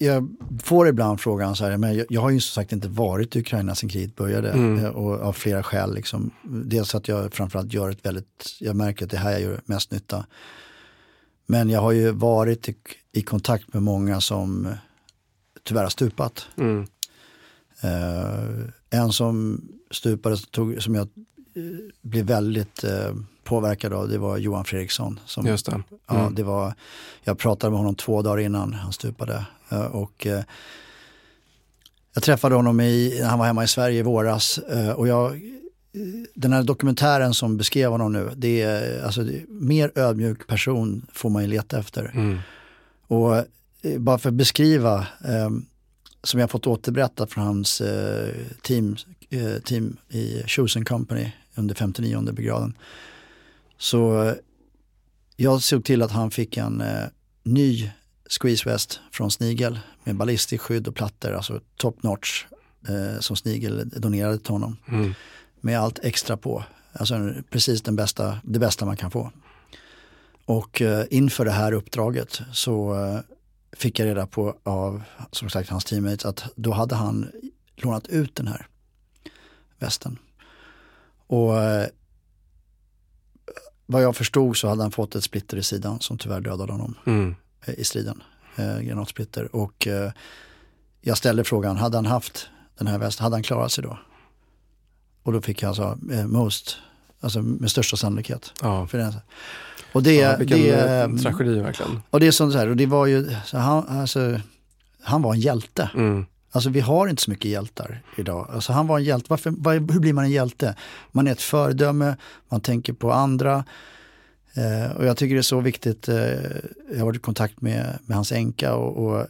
jag får ibland frågan så här, men jag, har ju som sagt inte varit i Ukraina sedan kriget började mm. Eh, och av flera skäl. Liksom. Dels att jag framförallt gör ett väldigt, jag märker att det här jag gör mest nytta. Men jag har ju varit i, i kontakt med många som tyvärr har stupat. Mm. Uh, en som stupade, tog, som jag uh, blev väldigt uh, påverkad av, det var Johan Fredriksson. Som, Just det. Mm. Ja, det var, jag pratade med honom två dagar innan han stupade. Eh, och eh, jag träffade honom i, när han var hemma i Sverige i våras. Eh, och jag, den här dokumentären som beskrev honom nu, det är, alltså, det är, mer ödmjuk person får man ju leta efter. Mm. Och bara för att beskriva, som jag fått återberättat från hans team, team i Chosen Company under 59 brigaden. Så jag såg till att han fick en ny Squeeze West från Snigel med ballistiskt skydd och plattor, alltså top notch, eh, som Snigel donerade till honom. Mm. Med allt extra på, alltså precis den bästa, det bästa man kan få. Och eh, inför det här uppdraget så eh, fick jag reda på av som sagt hans teammates att då hade han lånat ut den här västen. Och eh, vad jag förstod så hade han fått ett splitter i sidan som tyvärr dödade honom Mm. Eh, i striden. Eh, granatsplitter. Och eh, jag ställde frågan, hade han haft den här västen, hade han klarat sig då? Och då fick jag alltså eh, most, alltså med största sannolikhet. Ja. För den. Och det, ja, vilken det, eh, eh, tragedi verkligen. och det är som så här, och det var ju, han, alltså, han var en hjälte. Mm. Alltså vi har inte så mycket hjältar idag. Alltså han var en hjälte. Varför, var, hur blir man en hjälte? Man är ett föredöme, man tänker på andra. Eh, och jag tycker det är så viktigt. Eh, jag har varit i kontakt med, med hans änka och, och eh,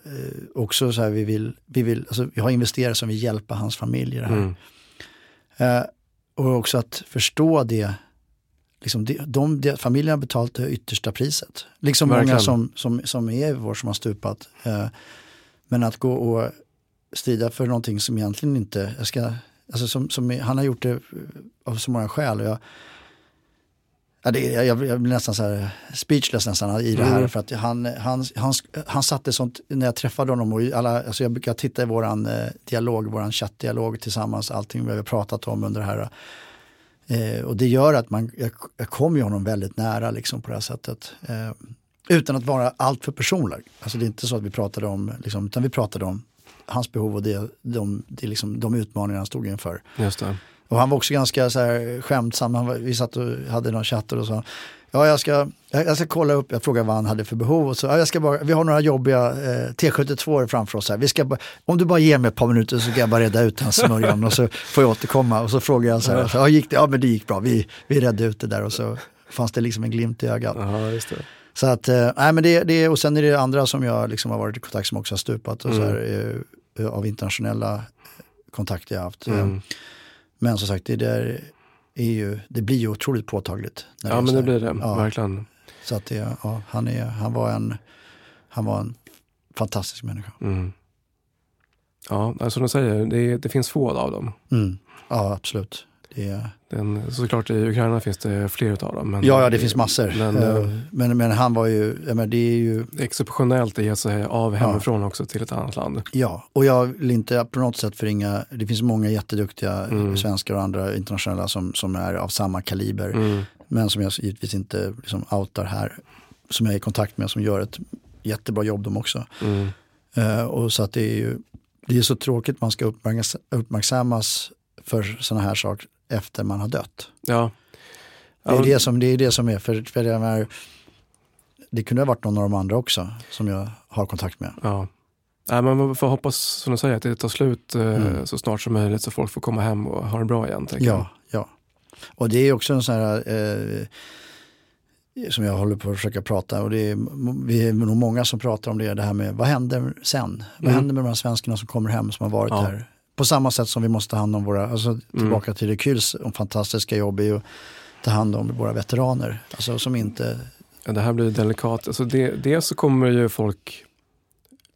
också så här vi vill, vi vill, alltså vi har investerare som vill hjälpa hans familj i det här. Mm. Eh, och också att förstå det, liksom de, de, de, familjen har betalt det yttersta priset. Liksom många Verkligen. som, som, som är i vår som har stupat. Eh, men att gå och strida för någonting som egentligen inte, jag ska, alltså som, som, han har gjort det av så många skäl. Och jag, ja, det, jag, jag blir nästan så här speechless nästan i det här. Mm. För att han, han, han, han satte sånt, när jag träffade honom och alla, alltså jag brukar titta i våran eh, dialog, våran chattdialog tillsammans, allting vi har pratat om under det här. Eh, och det gör att man, jag, jag kommer ju honom väldigt nära liksom på det här sättet. Eh, utan att vara alltför personlig. Alltså det är inte så att vi pratade om, liksom, utan vi pratade om hans behov och det, de, det liksom, de utmaningar han stod inför. Just det. Och han var också ganska så här skämtsam. Han var, vi satt och hade någon chatt och sa Ja, jag ska, jag ska kolla upp, jag frågade vad han hade för behov. Och så, ja, jag ska bara, vi har några jobbiga eh, T72 framför oss. Här. Vi ska bara, om du bara ger mig ett par minuter så ska jag bara reda ut den smörjan och så får jag återkomma. Och så frågade jag så här, så, ja, gick det? ja men det gick bra, vi, vi redde ut det där och så fanns det liksom en glimt i ögat. Det. Så att, eh, nej men det, det, och sen är det andra som jag liksom har varit i kontakt som också har stupat och så här, eh, av internationella kontakter jag haft. Mm. Men som sagt, det där är ju, det blir ju otroligt påtagligt. när Ja, men det blir det. Ja, Verkligen. så att det, ja, han, är, han, var en, han var en fantastisk människa. Mm. Ja, alltså som du säger, det, det finns få av dem. Mm. Ja, absolut. Det Den, såklart i Ukraina finns det fler av dem. Men ja, ja, det finns massor. Men, Eh, eh, men, men han var ju, ja, men det är ju, det exceptionellt att ge sig av hemifrån också till ett annat land. ja, och jag vill inte på något sätt förringa, det finns många jätteduktiga Mm. svenskar och andra internationella som, som är av samma kaliber. Mm. Men som jag givetvis inte liksom outar här. Som jag är i kontakt med som gör ett jättebra jobb de också. Mm. Eh, och så att det är ju det är så tråkigt man ska uppmärks- uppmärksammas för sådana här saker efter man har dött. Ja. Det är, det, som, det är det som är, för, för jag menar, det kunde ha varit någon av de andra också som jag har kontakt med. Ja. Nej, man får hoppas, som du säger, att det tar slut eh, Mm. så snart som möjligt så folk får komma hem och ha det bra igen. Ja, ja. Och det är också en sån här, eh, som jag håller på att försöka prata, och det är, vi är nog många som pratar om det, det här med vad händer sen? Vad Mm. händer med de här svenskarna som kommer hem som har varit Ja. här? På samma sätt som vi måste ta hand om våra, alltså tillbaka till Rekyls fantastiska jobb är ju att ta hand om våra veteraner. Alltså som inte, Ja, det här blir delikat. Alltså det, dels så kommer ju folk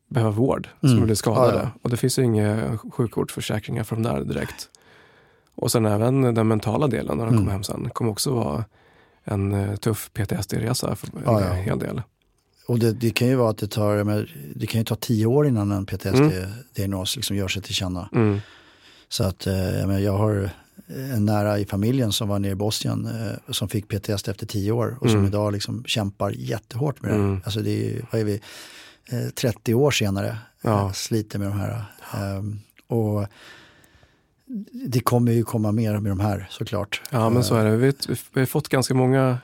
behöva vård Mm. som blir skadade. Ja, ja. Och det finns ju inga sjukvårdsförsäkringar för de där direkt. Och sen även den mentala delen när de Mm. kommer hem sen kommer också vara en eh, tuff PTSD-resa för en ja. hel del. Och det, det kan ju vara att det tar, men det kan ju ta tio år innan en PTSD-diagnos liksom gör sig till känna. Mm. Så att eh, jag, menar, jag har en nära i familjen som var nere i Bosnien eh, som fick PTSD efter tio år och som Mm. idag liksom kämpar jättehårt med det. Mm. Alltså det är, vad är vi, eh, 30 år senare Ja. eh, sliter med de här. Ehm, och det kommer ju komma mer med de här såklart. Ja, men så är det. Vi, vi har fått ganska många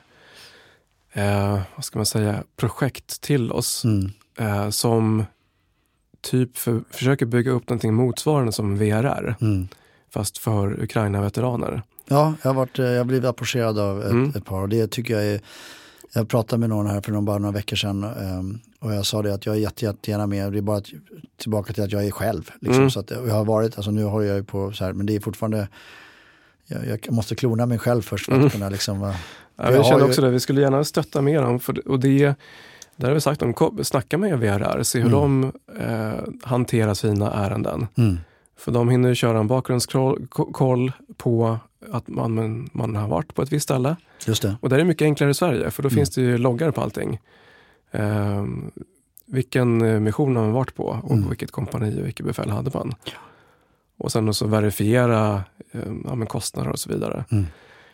eh, vad ska man säga, projekt till oss Mm. eh, som typ för, försöker bygga upp någonting motsvarande som VRR, Mm. fast för Ukraina-veteraner. Ja, jag har, varit, eh, jag har blivit approcherad av ett, Mm. ett par och det tycker jag är jag pratade med någon här för någon, bara några veckor sedan ehm, och jag sa det att jag är jätte, jättegärna med. Det är bara att, tillbaka till att jag är själv. Liksom, Mm. så att, jag har varit, alltså nu har jag ju på så här, men det är fortfarande, jag, jag måste klona mig själv först för att Mm. kunna liksom Ja, Jag ju- också det, vi skulle gärna stötta mer dem. För, och det, Där har vi sagt, om snacka med VRR, se hur mm. de eh, hanterar sina ärenden. Mm. För de hinner köra en bakgrundskoll på att man, man har varit på ett visst ställe. Just det. Och det är mycket enklare i Sverige, för då mm. finns det ju loggar på allting. Eh, vilken mission har man varit på och mm. vilket kompani och vilket befäl hade man. Och sen så verifiera eh, ja, kostnader och så vidare.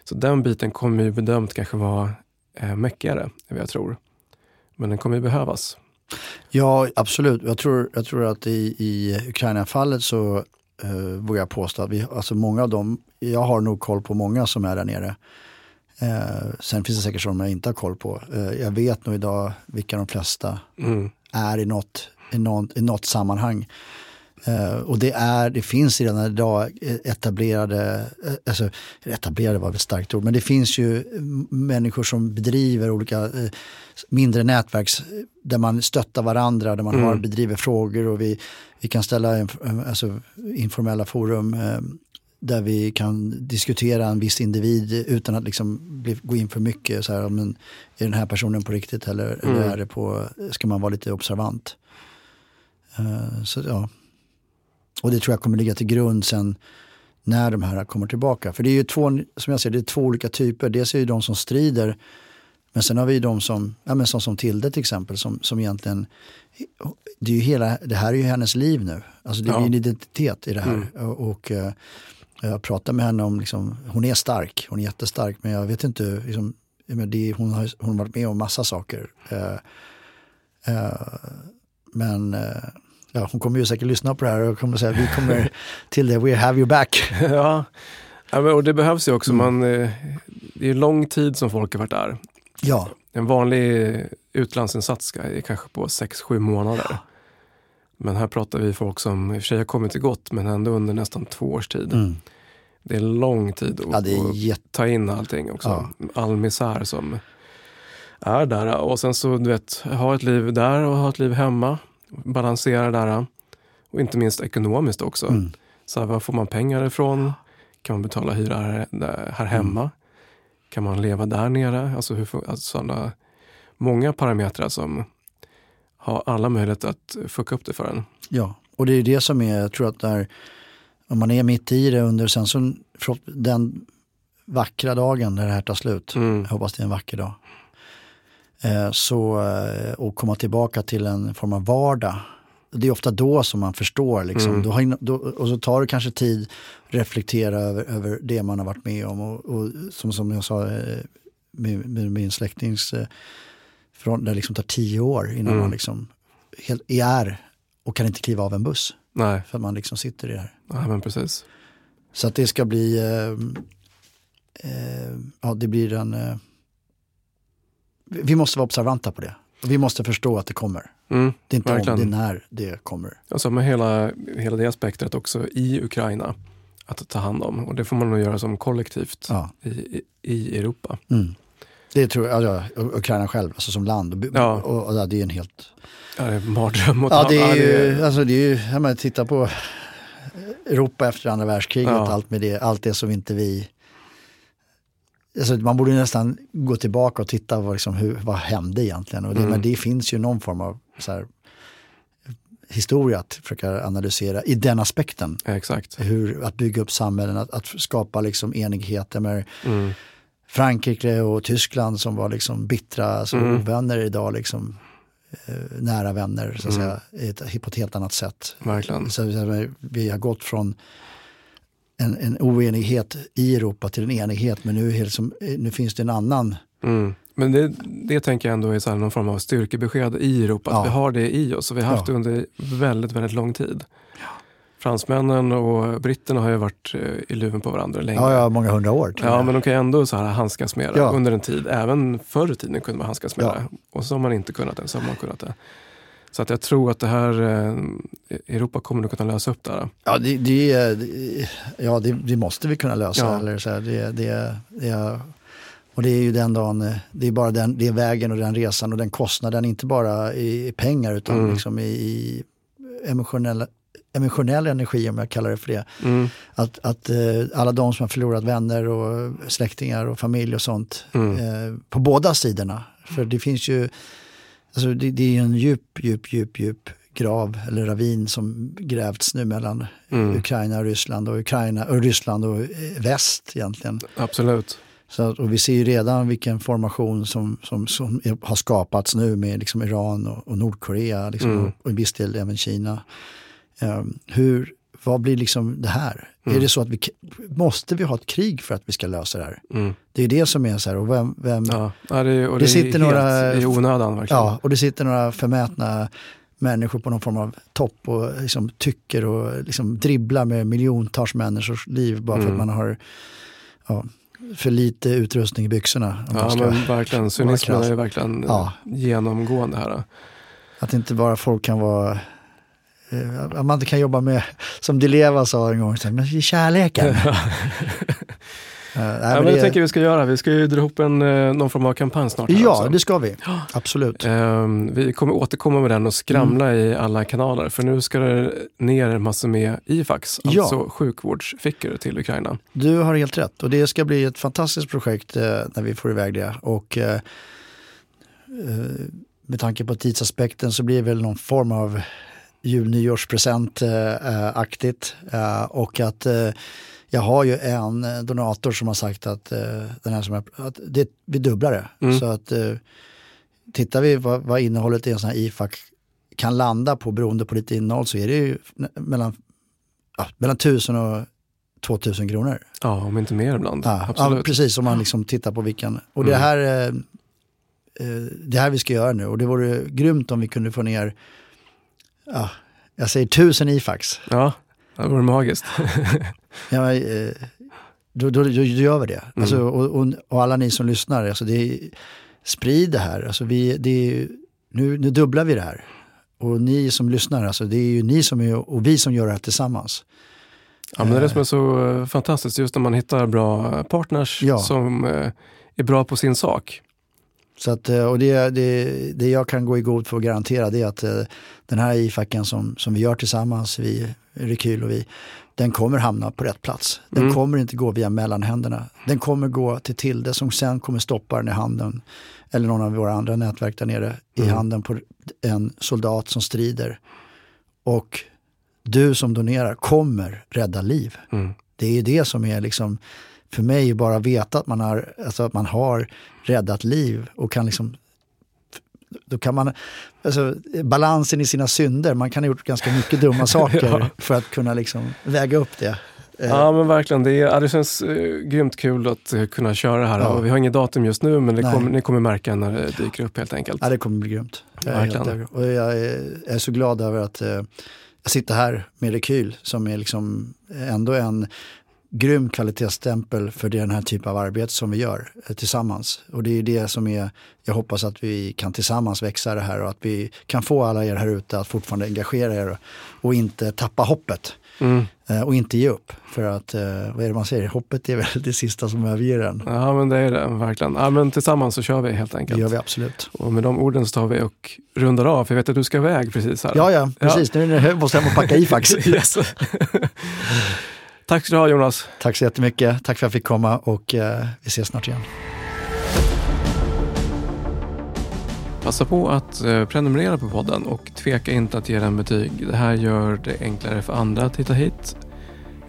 Så den biten kommer ju bedömt kanske vara eh, mäckigare än vad jag tror. Men den kommer ju behövas. Ja, absolut. Jag tror, jag tror att i, i Ukraina-fallet så eh, vågar jag påstå att vi, alltså många av dem, jag har nog koll på många som är där nere. Eh, sen finns det säkert sådana jag inte har koll på. Eh, jag vet nog idag vilka de flesta mm. är i något, i, något, i något sammanhang. Uh, och det, är, det finns redan idag etablerade, uh, alltså etablerade var ett starkt ord, men det finns ju människor som bedriver olika uh, mindre nätverk där man stöttar varandra, där man mm. har, bedriver frågor och vi, vi kan ställa alltså, informella forum där vi kan diskutera en viss individ utan att liksom bli, gå in för mycket. Så här, men, är den här personen på riktigt eller, mm. eller är det på, ska man vara lite observant? så ja. Och det tror jag kommer ligga till grund sen när de här kommer tillbaka. För det är ju två, som jag ser det är två olika typer. Dels är det de som strider, men sen har vi de som, ja men som, som Tilde till exempel, som, som egentligen, det, är ju hela, det här är ju hennes liv nu. Alltså det är ja. en identitet i det här. Mm. Och, och uh, jag pratar med henne om, liksom, hon är stark, hon är jättestark, men jag vet inte, liksom, det, hon, har, hon har varit med om massa saker. Uh, uh, men ja, hon kommer ju säkert lyssna på det här och kommer säga vi kommer till det, we have you back. [laughs] ja, ja och det behövs ju också. Mm. Man, eh, det är lång tid som folk har varit där. Ja. En vanlig utlandsinsats är kanske på 6-7 månader. Ja. Men här pratar vi folk som i och för sig har kommit till gott men ändå under nästan två års tid. Mm. Det är lång tid att ja, jätt... ta in allting också. Ja. All misär som är där. Och sen så du vet, ha ett liv där och ha ett liv hemma balansera där. Och inte minst ekonomiskt också. Mm. Så här, var får man pengar ifrån? Kan man betala hyra här, här hemma? Mm. Kan man leva där nere? Alltså, hur, alltså sådana, många parametrar som har alla möjligheter att fucka upp det för en. Ja, och det är det som är, jag tror att där, om man är mitt i det under sen så, den vackra dagen när det här tar slut, mm. jag hoppas det är en vacker dag, så, eh, och komma tillbaka till en form av vardag. Det är ofta då som man förstår. Liksom. Mm. Då har, då, och så tar det kanske tid att reflektera över, över det man har varit med om. Och, och som, som jag sa eh, med, med min släktings, från, det liksom tar tio år innan mm. man liksom helt, är och kan inte kliva av en buss. Nej. För att man liksom sitter i det här. Ja, men precis. Så att det ska bli, eh, eh, ja det blir en eh, vi måste vara observanta på det. Vi måste förstå att det kommer. Mm, det är inte verkligen. om, det är när det kommer. Alltså med hela, hela det aspektet också i Ukraina att ta hand om. Och det får man nog göra som kollektivt ja. i, i Europa. Mm. Det tror jag, alltså, Ukraina själv, alltså som land. Och, ja. och, och, och det är en helt... Ja, det är en mardröm. Ja, det är ju, alltså det är ju, menar, titta på Europa efter andra världskriget, ja. allt med det, allt det som inte vi Alltså, man borde nästan gå tillbaka och titta vad, liksom, hur, vad hände egentligen. Och det, mm. Men det finns ju någon form av så här, historia att försöka analysera i den aspekten. Exakt. Hur, att bygga upp samhällen, att, att skapa liksom enigheter med mm. Frankrike och Tyskland som var liksom bittra alltså mm. ovänner idag. Liksom, eh, nära vänner så att mm. säga, på ett helt annat sätt. Verkligen. Så, vi har gått från en, en oenighet i Europa till en enighet. Men nu, liksom, nu finns det en annan. Mm. Men det, det tänker jag ändå är så någon form av styrkebesked i Europa. Ja. Att vi har det i oss och vi har haft ja. det under väldigt, väldigt lång tid. Ja. Fransmännen och britterna har ju varit eh, i luven på varandra länge. Ja, ja många hundra år. Ja, men de kan ju ändå så här handskas med det under en tid. Även förr i tiden kunde man handskas med det. Och så har man inte kunnat det, så har man kunnat det. Så att jag tror att det här, eh, Europa kommer nog kunna lösa upp det här. Ja, det, det, ja, det, det måste vi kunna lösa. Ja. Eller så här, det, det, det, och det är ju den dagen, det är bara den, det är vägen och den resan och den kostnaden, inte bara i, pengar utan mm. liksom i, i emotionell, emotionell energi om jag kallar det för det. Mm. Att, att eh, alla de som har förlorat vänner och släktingar och familj och sånt mm. eh, på båda sidorna. För det finns ju alltså det, det är en djup, djup, djup, djup grav eller ravin som grävts nu mellan mm. Ukraina och Ryssland och Ukraina och Ryssland och eh, väst egentligen. Absolut. Så, och vi ser ju redan vilken formation som, som, som har skapats nu med liksom Iran och, och Nordkorea liksom, mm. och, och i viss del även Kina. Um, hur, vad blir liksom det här? Mm. Är det så att vi måste vi ha ett krig för att vi ska lösa det här? Mm. Det är det som är så här, och vem... vem ja. Ja, det, och det, det sitter några, i onödan verkligen. Ja, och det sitter några förmätna människor på någon form av topp och liksom tycker och liksom dribblar med miljontals människors liv bara för att mm. man har ja, för lite utrustning i byxorna. Ja, men verkligen. Cynismen är verkligen ja. genomgående här. Att inte bara folk kan vara att man kan jobba med, som Di Leva sa en gång, men kärleken. [laughs] Uh, nej, ja, men det, det tänker vi ska göra. Vi ska ju dra ihop en, eh, någon form av kampanj snart. Ja, också. det ska vi. Absolut. Uh, vi kommer återkomma med den och skramla mm. i alla kanaler. För nu ska det ner massor med IFAX, ja. alltså sjukvårdsfickor till Ukraina. Du har helt rätt och det ska bli ett fantastiskt projekt uh, när vi får iväg det. Och eh, med tanke på tidsaspekten så blir det väl någon form av jul nyårspresent aktigt. och att jag har ju en eh, donator som har sagt att, den här som är, att det, vi dubblar det. Mm. Så att tittar vi vad, vad innehållet i en sån här IFAC kan landa på beroende på lite innehåll så är det ju mellan, ja, mellan 1000 och 2000 kronor. Ja, om inte mer ibland. Ja, Absolut. Ja, precis, om man liksom tittar på vilken. Och det mm. här eh, det här vi ska göra nu och det vore grymt om vi kunde få ner, ja, jag säger tusen IFAX. Ja, det vore magiskt. [laughs] ja, eh, då, då, då, gör vi det. Mm. Alltså, och, och, och, alla ni som lyssnar, alltså det sprid det här. Alltså vi, det nu, nu dubblar vi det här. Och ni som lyssnar, alltså det är ju ni som är, och vi som gör det här tillsammans. Ja, men det är det som är så eh, fantastiskt, just när man hittar bra partners ja. som eh, är bra på sin sak. Så att, och det, det, det jag kan gå i god för att garantera det är att den här IFACen som, som vi gör tillsammans, vi, Rekyl och vi, den kommer hamna på rätt plats. Den mm. kommer inte gå via mellanhänderna. Den kommer gå till Tilde som sen kommer stoppa den i handen, eller någon av våra andra nätverk där nere, mm. i handen på en soldat som strider. Och du som donerar kommer rädda liv. Mm. Det är det som är liksom, för mig, bara veta att man har, alltså att man har räddat liv och kan liksom då kan man, alltså, balansen i sina synder, man kan ha gjort ganska mycket dumma [laughs] saker ja. för att kunna liksom väga upp det. Eh, ja men verkligen, det, är, det känns uh, grymt kul att uh, kunna köra det här. Ja. vi har inget datum just nu men det kom, ni kommer märka när det dyker upp helt enkelt. Ja det kommer bli grymt. Jag och jag är, är, så glad över att uh, jag sitter här med Rekyl som är liksom ändå en grym kvalitetsstämpel för den här typen av arbete som vi gör eh, tillsammans. Och det är det som är, jag hoppas att vi kan tillsammans växa det här och att vi kan få alla er här ute att fortfarande engagera er och inte tappa hoppet. Mm. Eh, och inte ge upp. För att, eh, vad är det man säger, hoppet är väl [laughs] det sista som överger en. Ja men det är det, verkligen. Ja, men tillsammans så kör vi helt enkelt. Det gör vi absolut. Och med de orden så tar vi och rundar av, för jag vet att du ska iväg precis här. Ja, ja, precis. Ja. Nu [laughs] måste hem och packa IFAX. [laughs] Tack ska du ha Jonas. Tack så jättemycket. Tack för att jag fick komma och eh, vi ses snart igen. Passa på att eh, prenumerera på podden och tveka inte att ge den betyg. Det här gör det enklare för andra att hitta hit.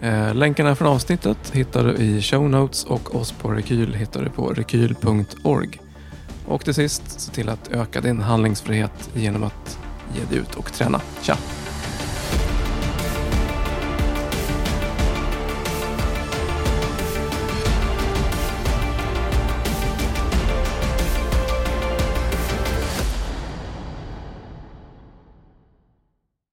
Eh, länkarna från avsnittet hittar du i show notes och oss på Rekyl hittar du på rekyl.org. Och till sist, se till att öka din handlingsfrihet genom att ge dig ut och träna. Tja!